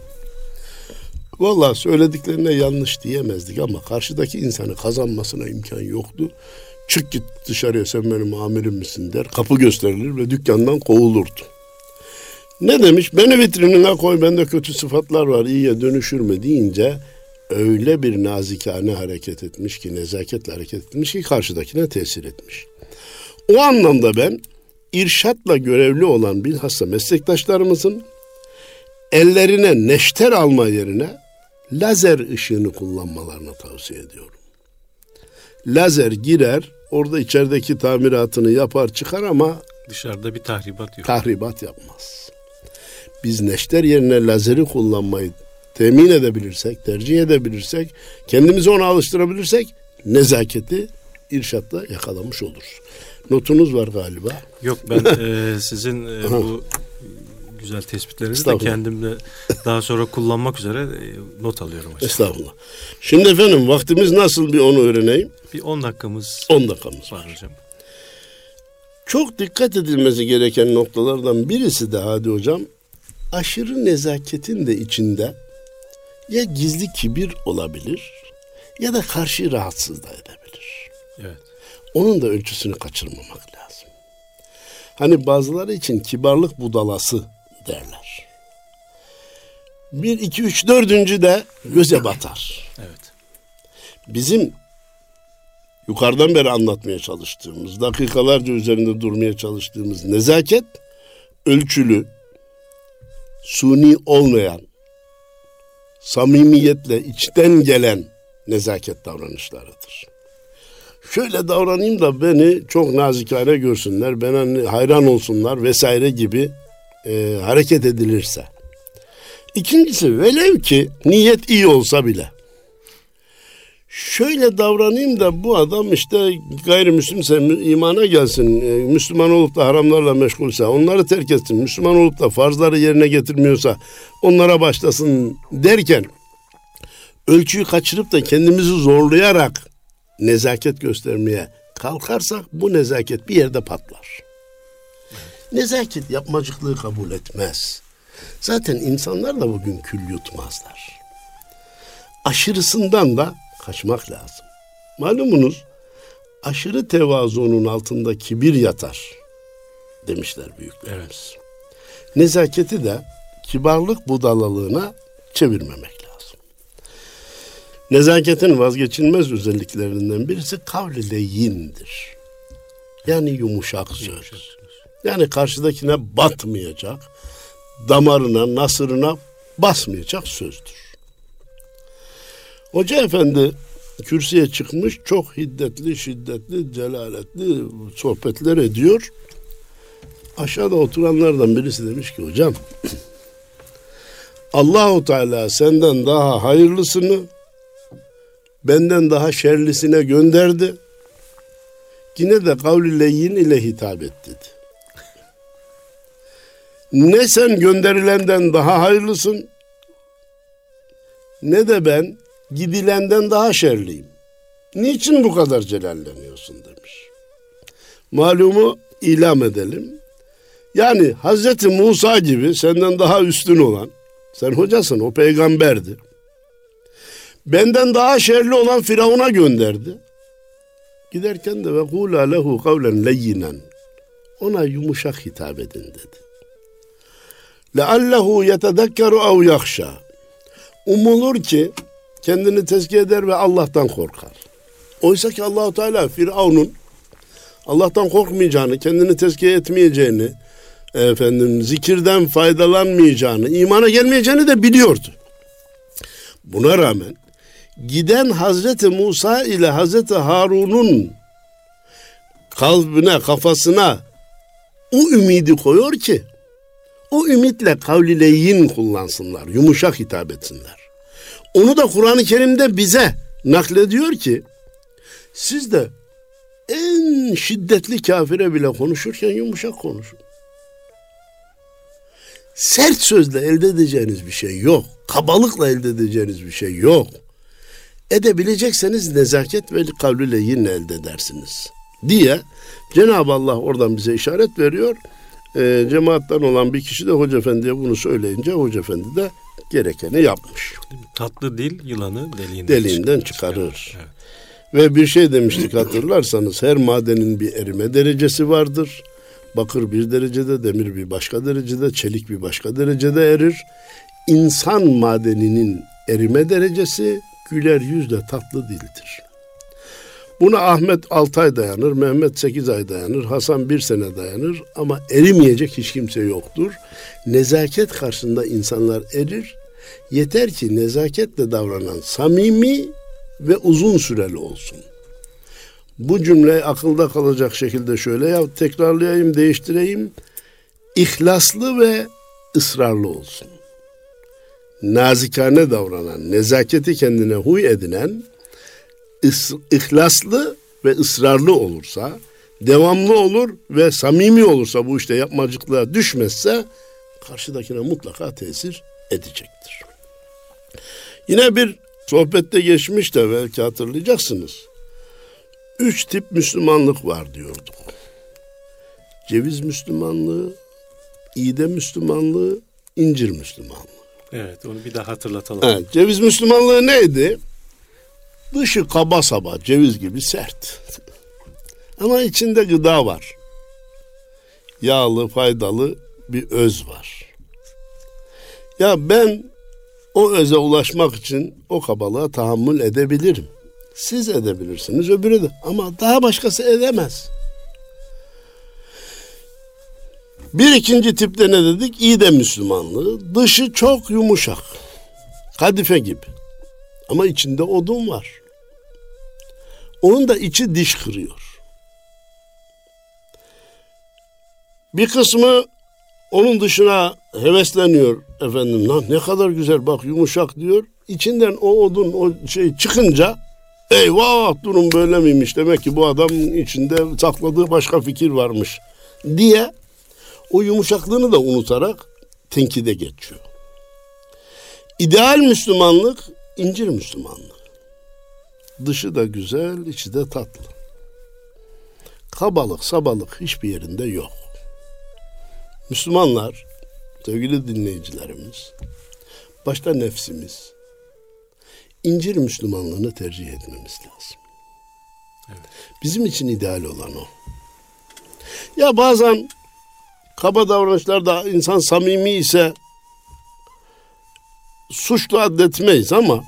Vallahi söylediklerine yanlış diyemezdik ama karşıdaki insanı kazanmasına imkan yoktu. Çık git dışarıya sen benim amirim misin der. Kapı gösterilir ve dükkandan kovulurdu. Ne demiş? Beni vitrinine koy bende kötü sıfatlar var iyiye dönüşür mü deyince öyle bir nazikane hareket etmiş ki nezaketle hareket etmiş ki karşıdakine tesir etmiş. O anlamda ben irşatla görevli olan bilhassa meslektaşlarımızın ellerine neşter alma yerine lazer ışığını kullanmalarını tavsiye ediyorum. Lazer girer, orada içerideki tamiratını yapar çıkar ama Dışarıda bir tahribat yok. tahribat yapmaz. Biz neşter yerine lazeri kullanmayı temin edebilirsek, tercih edebilirsek, kendimizi ona alıştırabilirsek nezaketi irşatla yakalamış oluruz. Notunuz var galiba. Yok ben e, sizin e, bu güzel tespitlerinizi de kendimle daha sonra kullanmak üzere e, not alıyorum hocam. Estağfurullah. Şimdi efendim vaktimiz nasıl bir onu öğreneyim. Bir 10 dakikamız 10 dakikamız var. var hocam. Çok dikkat edilmesi gereken noktalardan birisi de Hadi Hocam aşırı nezaketin de içinde ya gizli kibir olabilir ya da karşı rahatsız da edebilir. Evet. Onun da ölçüsünü kaçırmamak lazım. Hani bazıları için kibarlık budalası derler. Bir, iki, üç, dördüncü de göze batar. Evet. Bizim yukarıdan beri anlatmaya çalıştığımız, dakikalarca üzerinde durmaya çalıştığımız nezaket ölçülü, suni olmayan, samimiyetle içten gelen nezaket davranışlarıdır. Şöyle davranayım da beni çok nazikane görsünler, bana hayran olsunlar vesaire gibi e, hareket edilirse. İkincisi velev ki niyet iyi olsa bile şöyle davranayım da bu adam işte gayrimüslimse imana gelsin. E, Müslüman olup da haramlarla meşgulse onları terk etsin. Müslüman olup da farzları yerine getirmiyorsa onlara başlasın derken ölçüyü kaçırıp da kendimizi zorlayarak nezaket göstermeye kalkarsak bu nezaket bir yerde patlar. Nezaket yapmacıklığı kabul etmez. Zaten insanlar da bugün kül yutmazlar. Aşırısından da kaçmak lazım. Malumunuz aşırı tevazunun altında kibir yatar demişler büyüklerimiz. Evet. Nezaketi de kibarlık budalalığına çevirmemek. Nezaketin vazgeçilmez özelliklerinden birisi kavli leyindir. Yani yumuşak söz. Yani karşıdakine batmayacak, damarına, nasırına basmayacak sözdür. Hoca efendi kürsüye çıkmış çok hiddetli, şiddetli, celaletli sohbetler ediyor. Aşağıda oturanlardan birisi demiş ki hocam Allahu Teala senden daha hayırlısını benden daha şerlisine gönderdi. Yine de kavli leyin ile hitap et dedi. Ne sen gönderilenden daha hayırlısın ne de ben gidilenden daha şerliyim. Niçin bu kadar celalleniyorsun demiş. Malumu ilam edelim. Yani Hazreti Musa gibi senden daha üstün olan, sen hocasın o peygamberdi. Benden daha şerli olan Firavun'a gönderdi. Giderken de ve kula lehu kavlen leyyinen. Ona yumuşak hitap edin dedi. Leallehu yetedekkeru ev yakşa. Umulur ki kendini tezkiye eder ve Allah'tan korkar. Oysa ki Allahu Teala Firavun'un Allah'tan korkmayacağını, kendini tezkiye etmeyeceğini, efendim zikirden faydalanmayacağını, imana gelmeyeceğini de biliyordu. Buna rağmen giden Hazreti Musa ile Hazreti Harun'un kalbine, kafasına o ümidi koyuyor ki o ümitle kavlileyin kullansınlar, yumuşak hitap etsinler. Onu da Kur'an-ı Kerim'de bize naklediyor ki siz de en şiddetli kafire bile konuşurken yumuşak konuşun. Sert sözle elde edeceğiniz bir şey yok. Kabalıkla elde edeceğiniz bir şey yok. Edebilecekseniz nezaket ve kavliyle yine elde edersiniz. Diye Cenab-ı Allah oradan bize işaret veriyor. E, cemaattan olan bir kişi de Hoca Efendi'ye bunu söyleyince Hoca Efendi de gerekeni yapmış. Tatlı dil yılanı deliğinden, deliğinden çıkarır. çıkarır. Evet. Ve bir şey demiştik hatırlarsanız her madenin bir erime derecesi vardır. Bakır bir derecede, demir bir başka derecede, çelik bir başka derecede erir. İnsan madeninin erime derecesi güler yüzle tatlı dildir. Buna Ahmet 6 ay dayanır, Mehmet 8 ay dayanır, Hasan 1 sene dayanır ama erimeyecek hiç kimse yoktur. Nezaket karşısında insanlar erir. Yeter ki nezaketle davranan samimi ve uzun süreli olsun. Bu cümle akılda kalacak şekilde şöyle ya tekrarlayayım, değiştireyim. İhlaslı ve ısrarlı olsun. Nazikane davranan, nezaketi kendine huy edinen ihlaslı ve ısrarlı olursa, devamlı olur ve samimi olursa bu işte yapmacıklığa düşmezse karşıdakine mutlaka tesir edecektir. Yine bir sohbette geçmiş de belki hatırlayacaksınız. Üç tip Müslümanlık var diyorduk. Ceviz Müslümanlığı, iğde Müslümanlığı, incir Müslümanlığı. Evet onu bir daha hatırlatalım. Evet, ceviz Müslümanlığı neydi? Dışı kaba saba, ceviz gibi sert. Ama içinde gıda var. Yağlı, faydalı bir öz var. Ya ben o öze ulaşmak için o kabalığa tahammül edebilirim. Siz edebilirsiniz, öbürü de. Ama daha başkası edemez. Bir ikinci tipte ne dedik? İyi de Müslümanlığı. Dışı çok yumuşak. Kadife gibi. Ama içinde odun var. Onun da içi diş kırıyor. Bir kısmı onun dışına hevesleniyor efendim lan ne kadar güzel bak yumuşak diyor. İçinden o odun o şey çıkınca eyvah durum böyle miymiş demek ki bu adamın içinde sakladığı başka fikir varmış diye o yumuşaklığını da unutarak tenkide geçiyor. İdeal Müslümanlık incir Müslümanlık. Dışı da güzel, içi de tatlı. Kabalık, sabalık hiçbir yerinde yok. Müslümanlar, sevgili dinleyicilerimiz, başta nefsimiz, incir Müslümanlığını tercih etmemiz lazım. Bizim için ideal olan o. Ya bazen kaba davranışlarda insan samimi ise suçlu addetmeyiz ama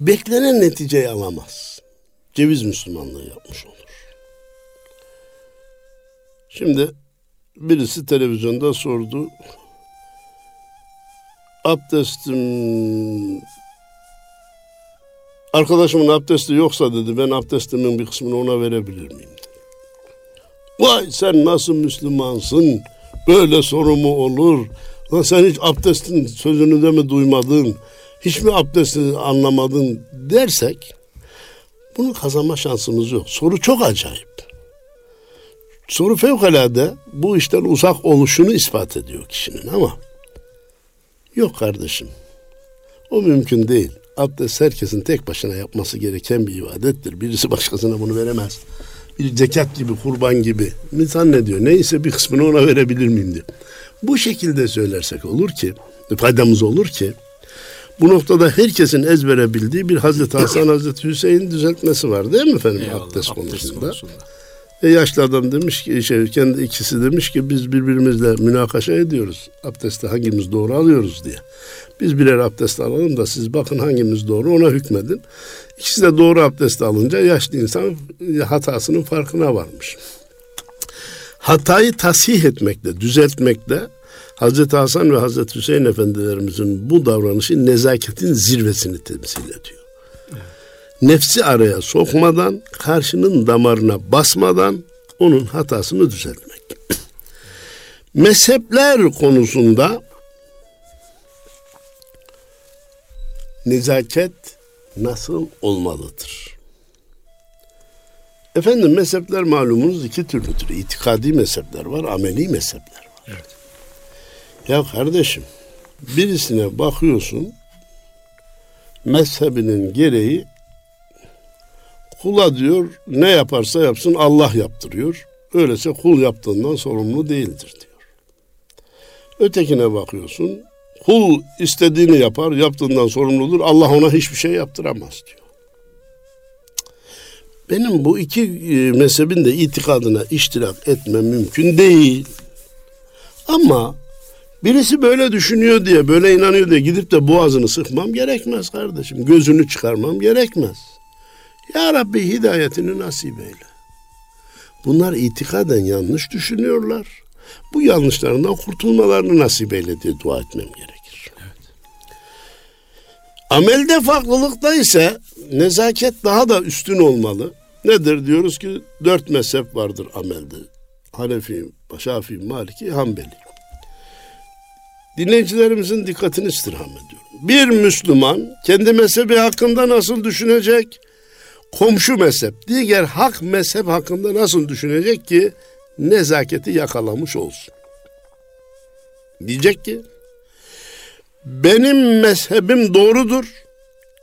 beklenen neticeyi alamaz. Ceviz Müslümanlığı yapmış olur. Şimdi birisi televizyonda sordu. Abdestim arkadaşımın abdesti yoksa dedi ben abdestimin bir kısmını ona verebilir miyim? Vay sen nasıl Müslümansın? Böyle soru mu olur? Lan sen hiç abdestin sözünü de mi duymadın? Hiç mi abdesti anlamadın dersek bunu kazanma şansımız yok. Soru çok acayip. Soru fevkalade bu işten uzak oluşunu ispat ediyor kişinin ama yok kardeşim. O mümkün değil. Abdest herkesin tek başına yapması gereken bir ibadettir. Birisi başkasına bunu veremez. Bir zekat gibi, kurban gibi. İnsan ne diyor? Neyse bir kısmını ona verebilir miyim diyor. Bu şekilde söylersek olur ki, faydamız olur ki, bu noktada herkesin ezbere bildiği bir Hazreti Hasan, Hazreti Hüseyin düzeltmesi var değil mi efendim Eyvallah, abdest, abdest konusunda? konusunda. E yaşlı adam demiş ki, şey, kendi ikisi demiş ki biz birbirimizle münakaşa ediyoruz. Abdesti hangimiz doğru alıyoruz diye. Biz birer abdest alalım da siz bakın hangimiz doğru ona hükmedin. İkisi de doğru abdest alınca yaşlı insan hatasının farkına varmış. Hatayı tasih etmekte, düzeltmekte Hazreti Hasan ve Hazreti Hüseyin efendilerimizin bu davranışı nezaketin zirvesini temsil ediyor. Nefsi araya sokmadan, karşının damarına basmadan onun hatasını düzeltmek. Mezhepler konusunda nezaket nasıl olmalıdır? Efendim mezhepler malumunuz iki türlüdür. İtikadi mezhepler var, ameli mezhepler var. Ya kardeşim birisine bakıyorsun mezhebinin gereği kula diyor ne yaparsa yapsın Allah yaptırıyor. Öyleyse kul yaptığından sorumlu değildir diyor. Ötekine bakıyorsun kul istediğini yapar yaptığından sorumludur Allah ona hiçbir şey yaptıramaz diyor. Benim bu iki e, mezhebin de itikadına iştirak etmem mümkün değil. Ama birisi böyle düşünüyor diye, böyle inanıyor diye gidip de boğazını sıkmam gerekmez kardeşim. Gözünü çıkarmam gerekmez. Ya Rabbi hidayetini nasip eyle. Bunlar itikaden yanlış düşünüyorlar. Bu yanlışlarından kurtulmalarını nasip eyle diye dua etmem gerekir. Amelde farklılıkta ise nezaket daha da üstün olmalı. Nedir diyoruz ki dört mezhep vardır amelde. Hanefi, Şafii, Maliki, Hanbeli. Dinleyicilerimizin dikkatini istirham ediyorum. Bir Müslüman kendi mezhebi hakkında nasıl düşünecek? Komşu mezhep, diğer hak mezhep hakkında nasıl düşünecek ki nezaketi yakalamış olsun? Diyecek ki benim mezhebim doğrudur,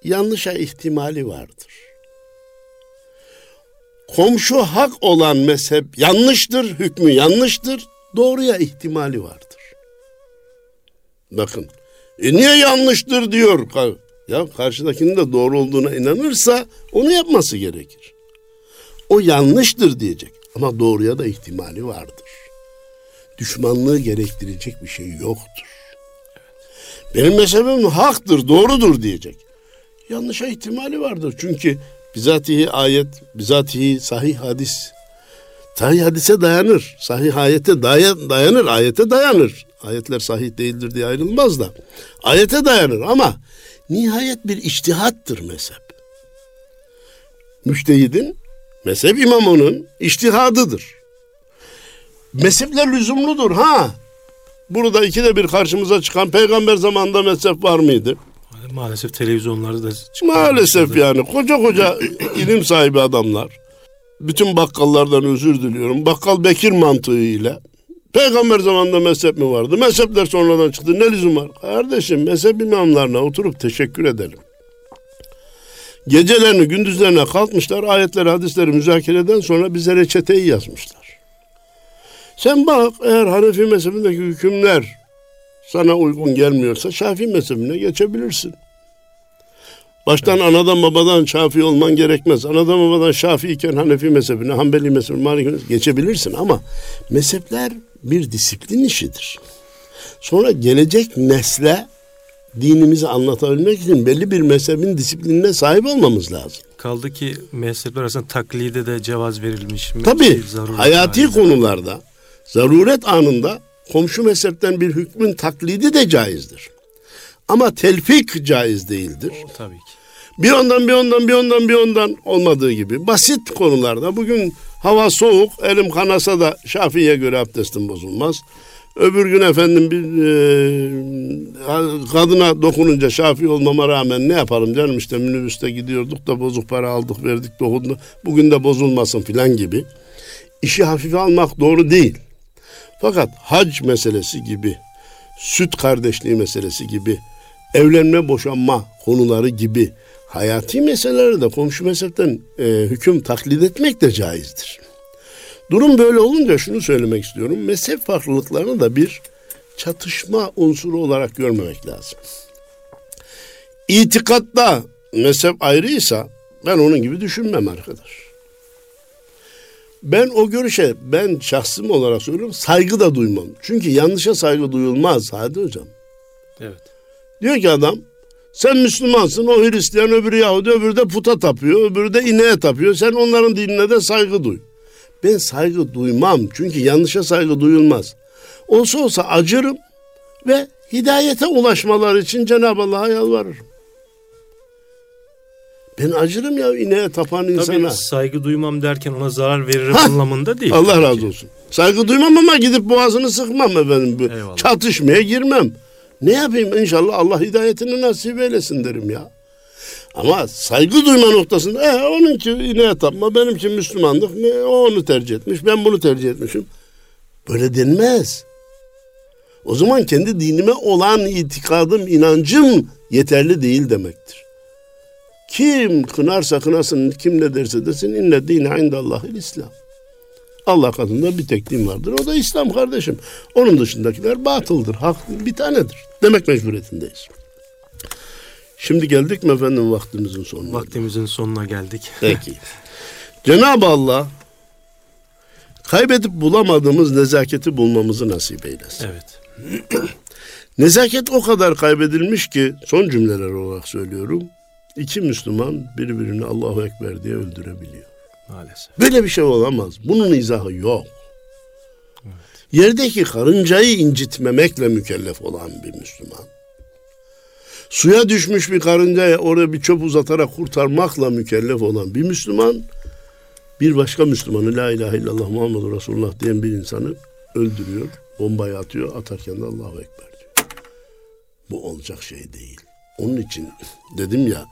yanlışa ihtimali vardır. Komşu hak olan mezhep yanlıştır, hükmü yanlıştır, doğruya ihtimali vardır. Bakın, e niye yanlıştır diyor. Ya karşıdakinin de doğru olduğuna inanırsa onu yapması gerekir. O yanlıştır diyecek ama doğruya da ihtimali vardır. Düşmanlığı gerektirecek bir şey yoktur. Benim mezhebim haktır, doğrudur diyecek. Yanlışa ihtimali vardır. Çünkü bizatihi ayet, bizatihi sahih hadis. Sahih hadise dayanır. Sahih ayete dayanır, ayete dayanır. Ayetler sahih değildir diye ayrılmaz da. Ayete dayanır ama nihayet bir iştihattır mezhep. Müştehidin, mezhep imamının iştihadıdır. Mezhepler lüzumludur ha. Burada ikide bir karşımıza çıkan peygamber zamanında mezhep var mıydı? Maalesef televizyonlarda da Maalesef yani koca koca ilim sahibi adamlar. Bütün bakkallardan özür diliyorum. Bakkal Bekir mantığıyla Peygamber zamanında mezhep mi vardı? Mezhepler sonradan çıktı. Ne lüzum var? Kardeşim mezhep imamlarına oturup teşekkür edelim. Gecelerini gündüzlerine kalkmışlar. Ayetleri hadisleri müzakereden sonra bize reçeteyi yazmışlar. Sen bak eğer Hanefi mezhebindeki hükümler sana uygun gelmiyorsa Şafii mezhebine geçebilirsin. Baştan evet. anadan babadan Şafii olman gerekmez. Anadan babadan Şafii iken Hanefi mezhebine, Hanbeli mezhebine, Maliki geçebilirsin ama mezhepler bir disiplin işidir. Sonra gelecek nesle dinimizi anlatabilmek için belli bir mezhebin disiplinine sahip olmamız lazım. Kaldı ki mezhepler arasında taklide de cevaz verilmiş. Tabii hayati halinde. konularda zaruret anında komşu mezhepten bir hükmün taklidi de caizdir. Ama telfik caiz değildir. O, tabii ki. Bir ondan bir ondan bir ondan bir ondan olmadığı gibi basit konularda bugün hava soğuk elim kanasa da Şafii'ye göre abdestim bozulmaz. Öbür gün efendim bir e, kadına dokununca şafi olmama rağmen ne yapalım canım işte minibüste gidiyorduk da bozuk para aldık verdik dokundu. Bugün de bozulmasın filan gibi. İşi hafife almak doğru değil. Fakat hac meselesi gibi, süt kardeşliği meselesi gibi, evlenme boşanma konuları gibi hayati meselelerde de komşu mezhepten e, hüküm taklit etmek de caizdir. Durum böyle olunca şunu söylemek istiyorum. Mezhep farklılıklarını da bir çatışma unsuru olarak görmemek lazım. İtikatta mezhep ayrıysa ben onun gibi düşünmem arkadaş. Ben o görüşe ben şahsım olarak söylüyorum saygı da duymam. Çünkü yanlışa saygı duyulmaz Hadi hocam. Evet. Diyor ki adam sen Müslümansın o Hristiyan öbürü Yahudi öbürü de puta tapıyor öbürü de ineğe tapıyor. Sen onların dinine de saygı duy. Ben saygı duymam çünkü yanlışa saygı duyulmaz. Olsa olsa acırım ve hidayete ulaşmalar için Cenab-ı Allah'a yalvarırım. Ben acırım ya ineğe tapan insana. Tabii saygı duymam derken ona zarar veririm ha, anlamında değil. Allah razı olsun. Saygı duymam ama gidip boğazını sıkmam efendim. Eyvallah. Çatışmaya girmem. Ne yapayım inşallah Allah hidayetini nasip eylesin derim ya. Ama saygı duyma noktasında e, onunki ineğe tapma benimki Müslümanlık ne, o onu tercih etmiş ben bunu tercih etmişim. Böyle denmez. O zaman kendi dinime olan itikadım, inancım yeterli değil demektir. Kim kınarsa kınasın, kim ne derse desin inne dine indallahil İslam. Allah katında bir tek din vardır. O da İslam kardeşim. Onun dışındakiler batıldır. Hak bir tanedir. Demek mecburiyetindeyiz. Şimdi geldik mi efendim vaktimizin sonuna? Vaktimizin sonuna geldik. Peki. Cenab-ı Allah kaybedip bulamadığımız nezaketi bulmamızı nasip eylesin. Evet. Nezaket o kadar kaybedilmiş ki son cümleler olarak söylüyorum. İki Müslüman birbirini Allahu Ekber diye öldürebiliyor. Maalesef. Böyle bir şey olamaz. Bunun izahı yok. Evet. Yerdeki karıncayı incitmemekle mükellef olan bir Müslüman. Suya düşmüş bir karıncaya oraya bir çöp uzatarak kurtarmakla mükellef olan bir Müslüman bir başka Müslümanı la ilahe illallah Muhammedur Resulullah diyen bir insanı öldürüyor, bombayı atıyor, atarken de Allahu Ekber diyor. Bu olacak şey değil. Onun için dedim ya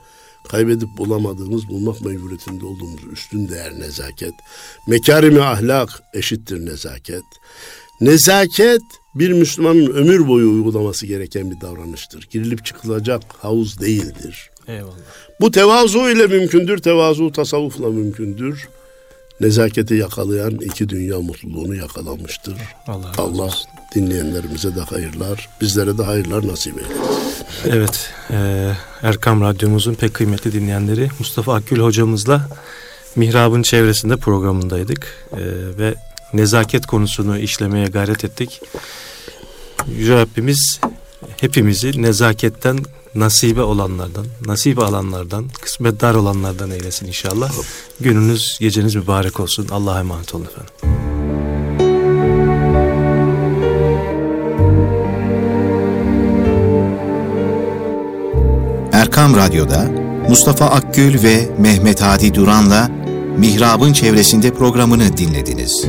kaybedip bulamadığımız bulmak mecburiyetinde olduğumuz üstün değer nezaket. Mekarimi ahlak eşittir nezaket. Nezaket bir Müslümanın ömür boyu uygulaması gereken bir davranıştır. Girilip çıkılacak havuz değildir. Eyvallah. Bu tevazu ile mümkündür, tevazu tasavvufla mümkündür. Nezaketi yakalayan iki dünya mutluluğunu yakalamıştır. Allah, Allah dinleyenlerimize de hayırlar, bizlere de hayırlar nasip eylesin. Evet, e, Erkam Radyomuzun pek kıymetli dinleyenleri Mustafa Akgül hocamızla Mihrab'ın çevresinde programındaydık e, ve nezaket konusunu işlemeye gayret ettik. Yüce Rabbimiz hepimizi nezaketten nasibe olanlardan, nasip alanlardan, kısmetdar olanlardan eylesin inşallah. Gününüz, geceniz mübarek olsun. Allah'a emanet olun efendim. Erkam Radyo'da Mustafa Akgül ve Mehmet Hadi Duran'la Mihrab'ın çevresinde programını dinlediniz.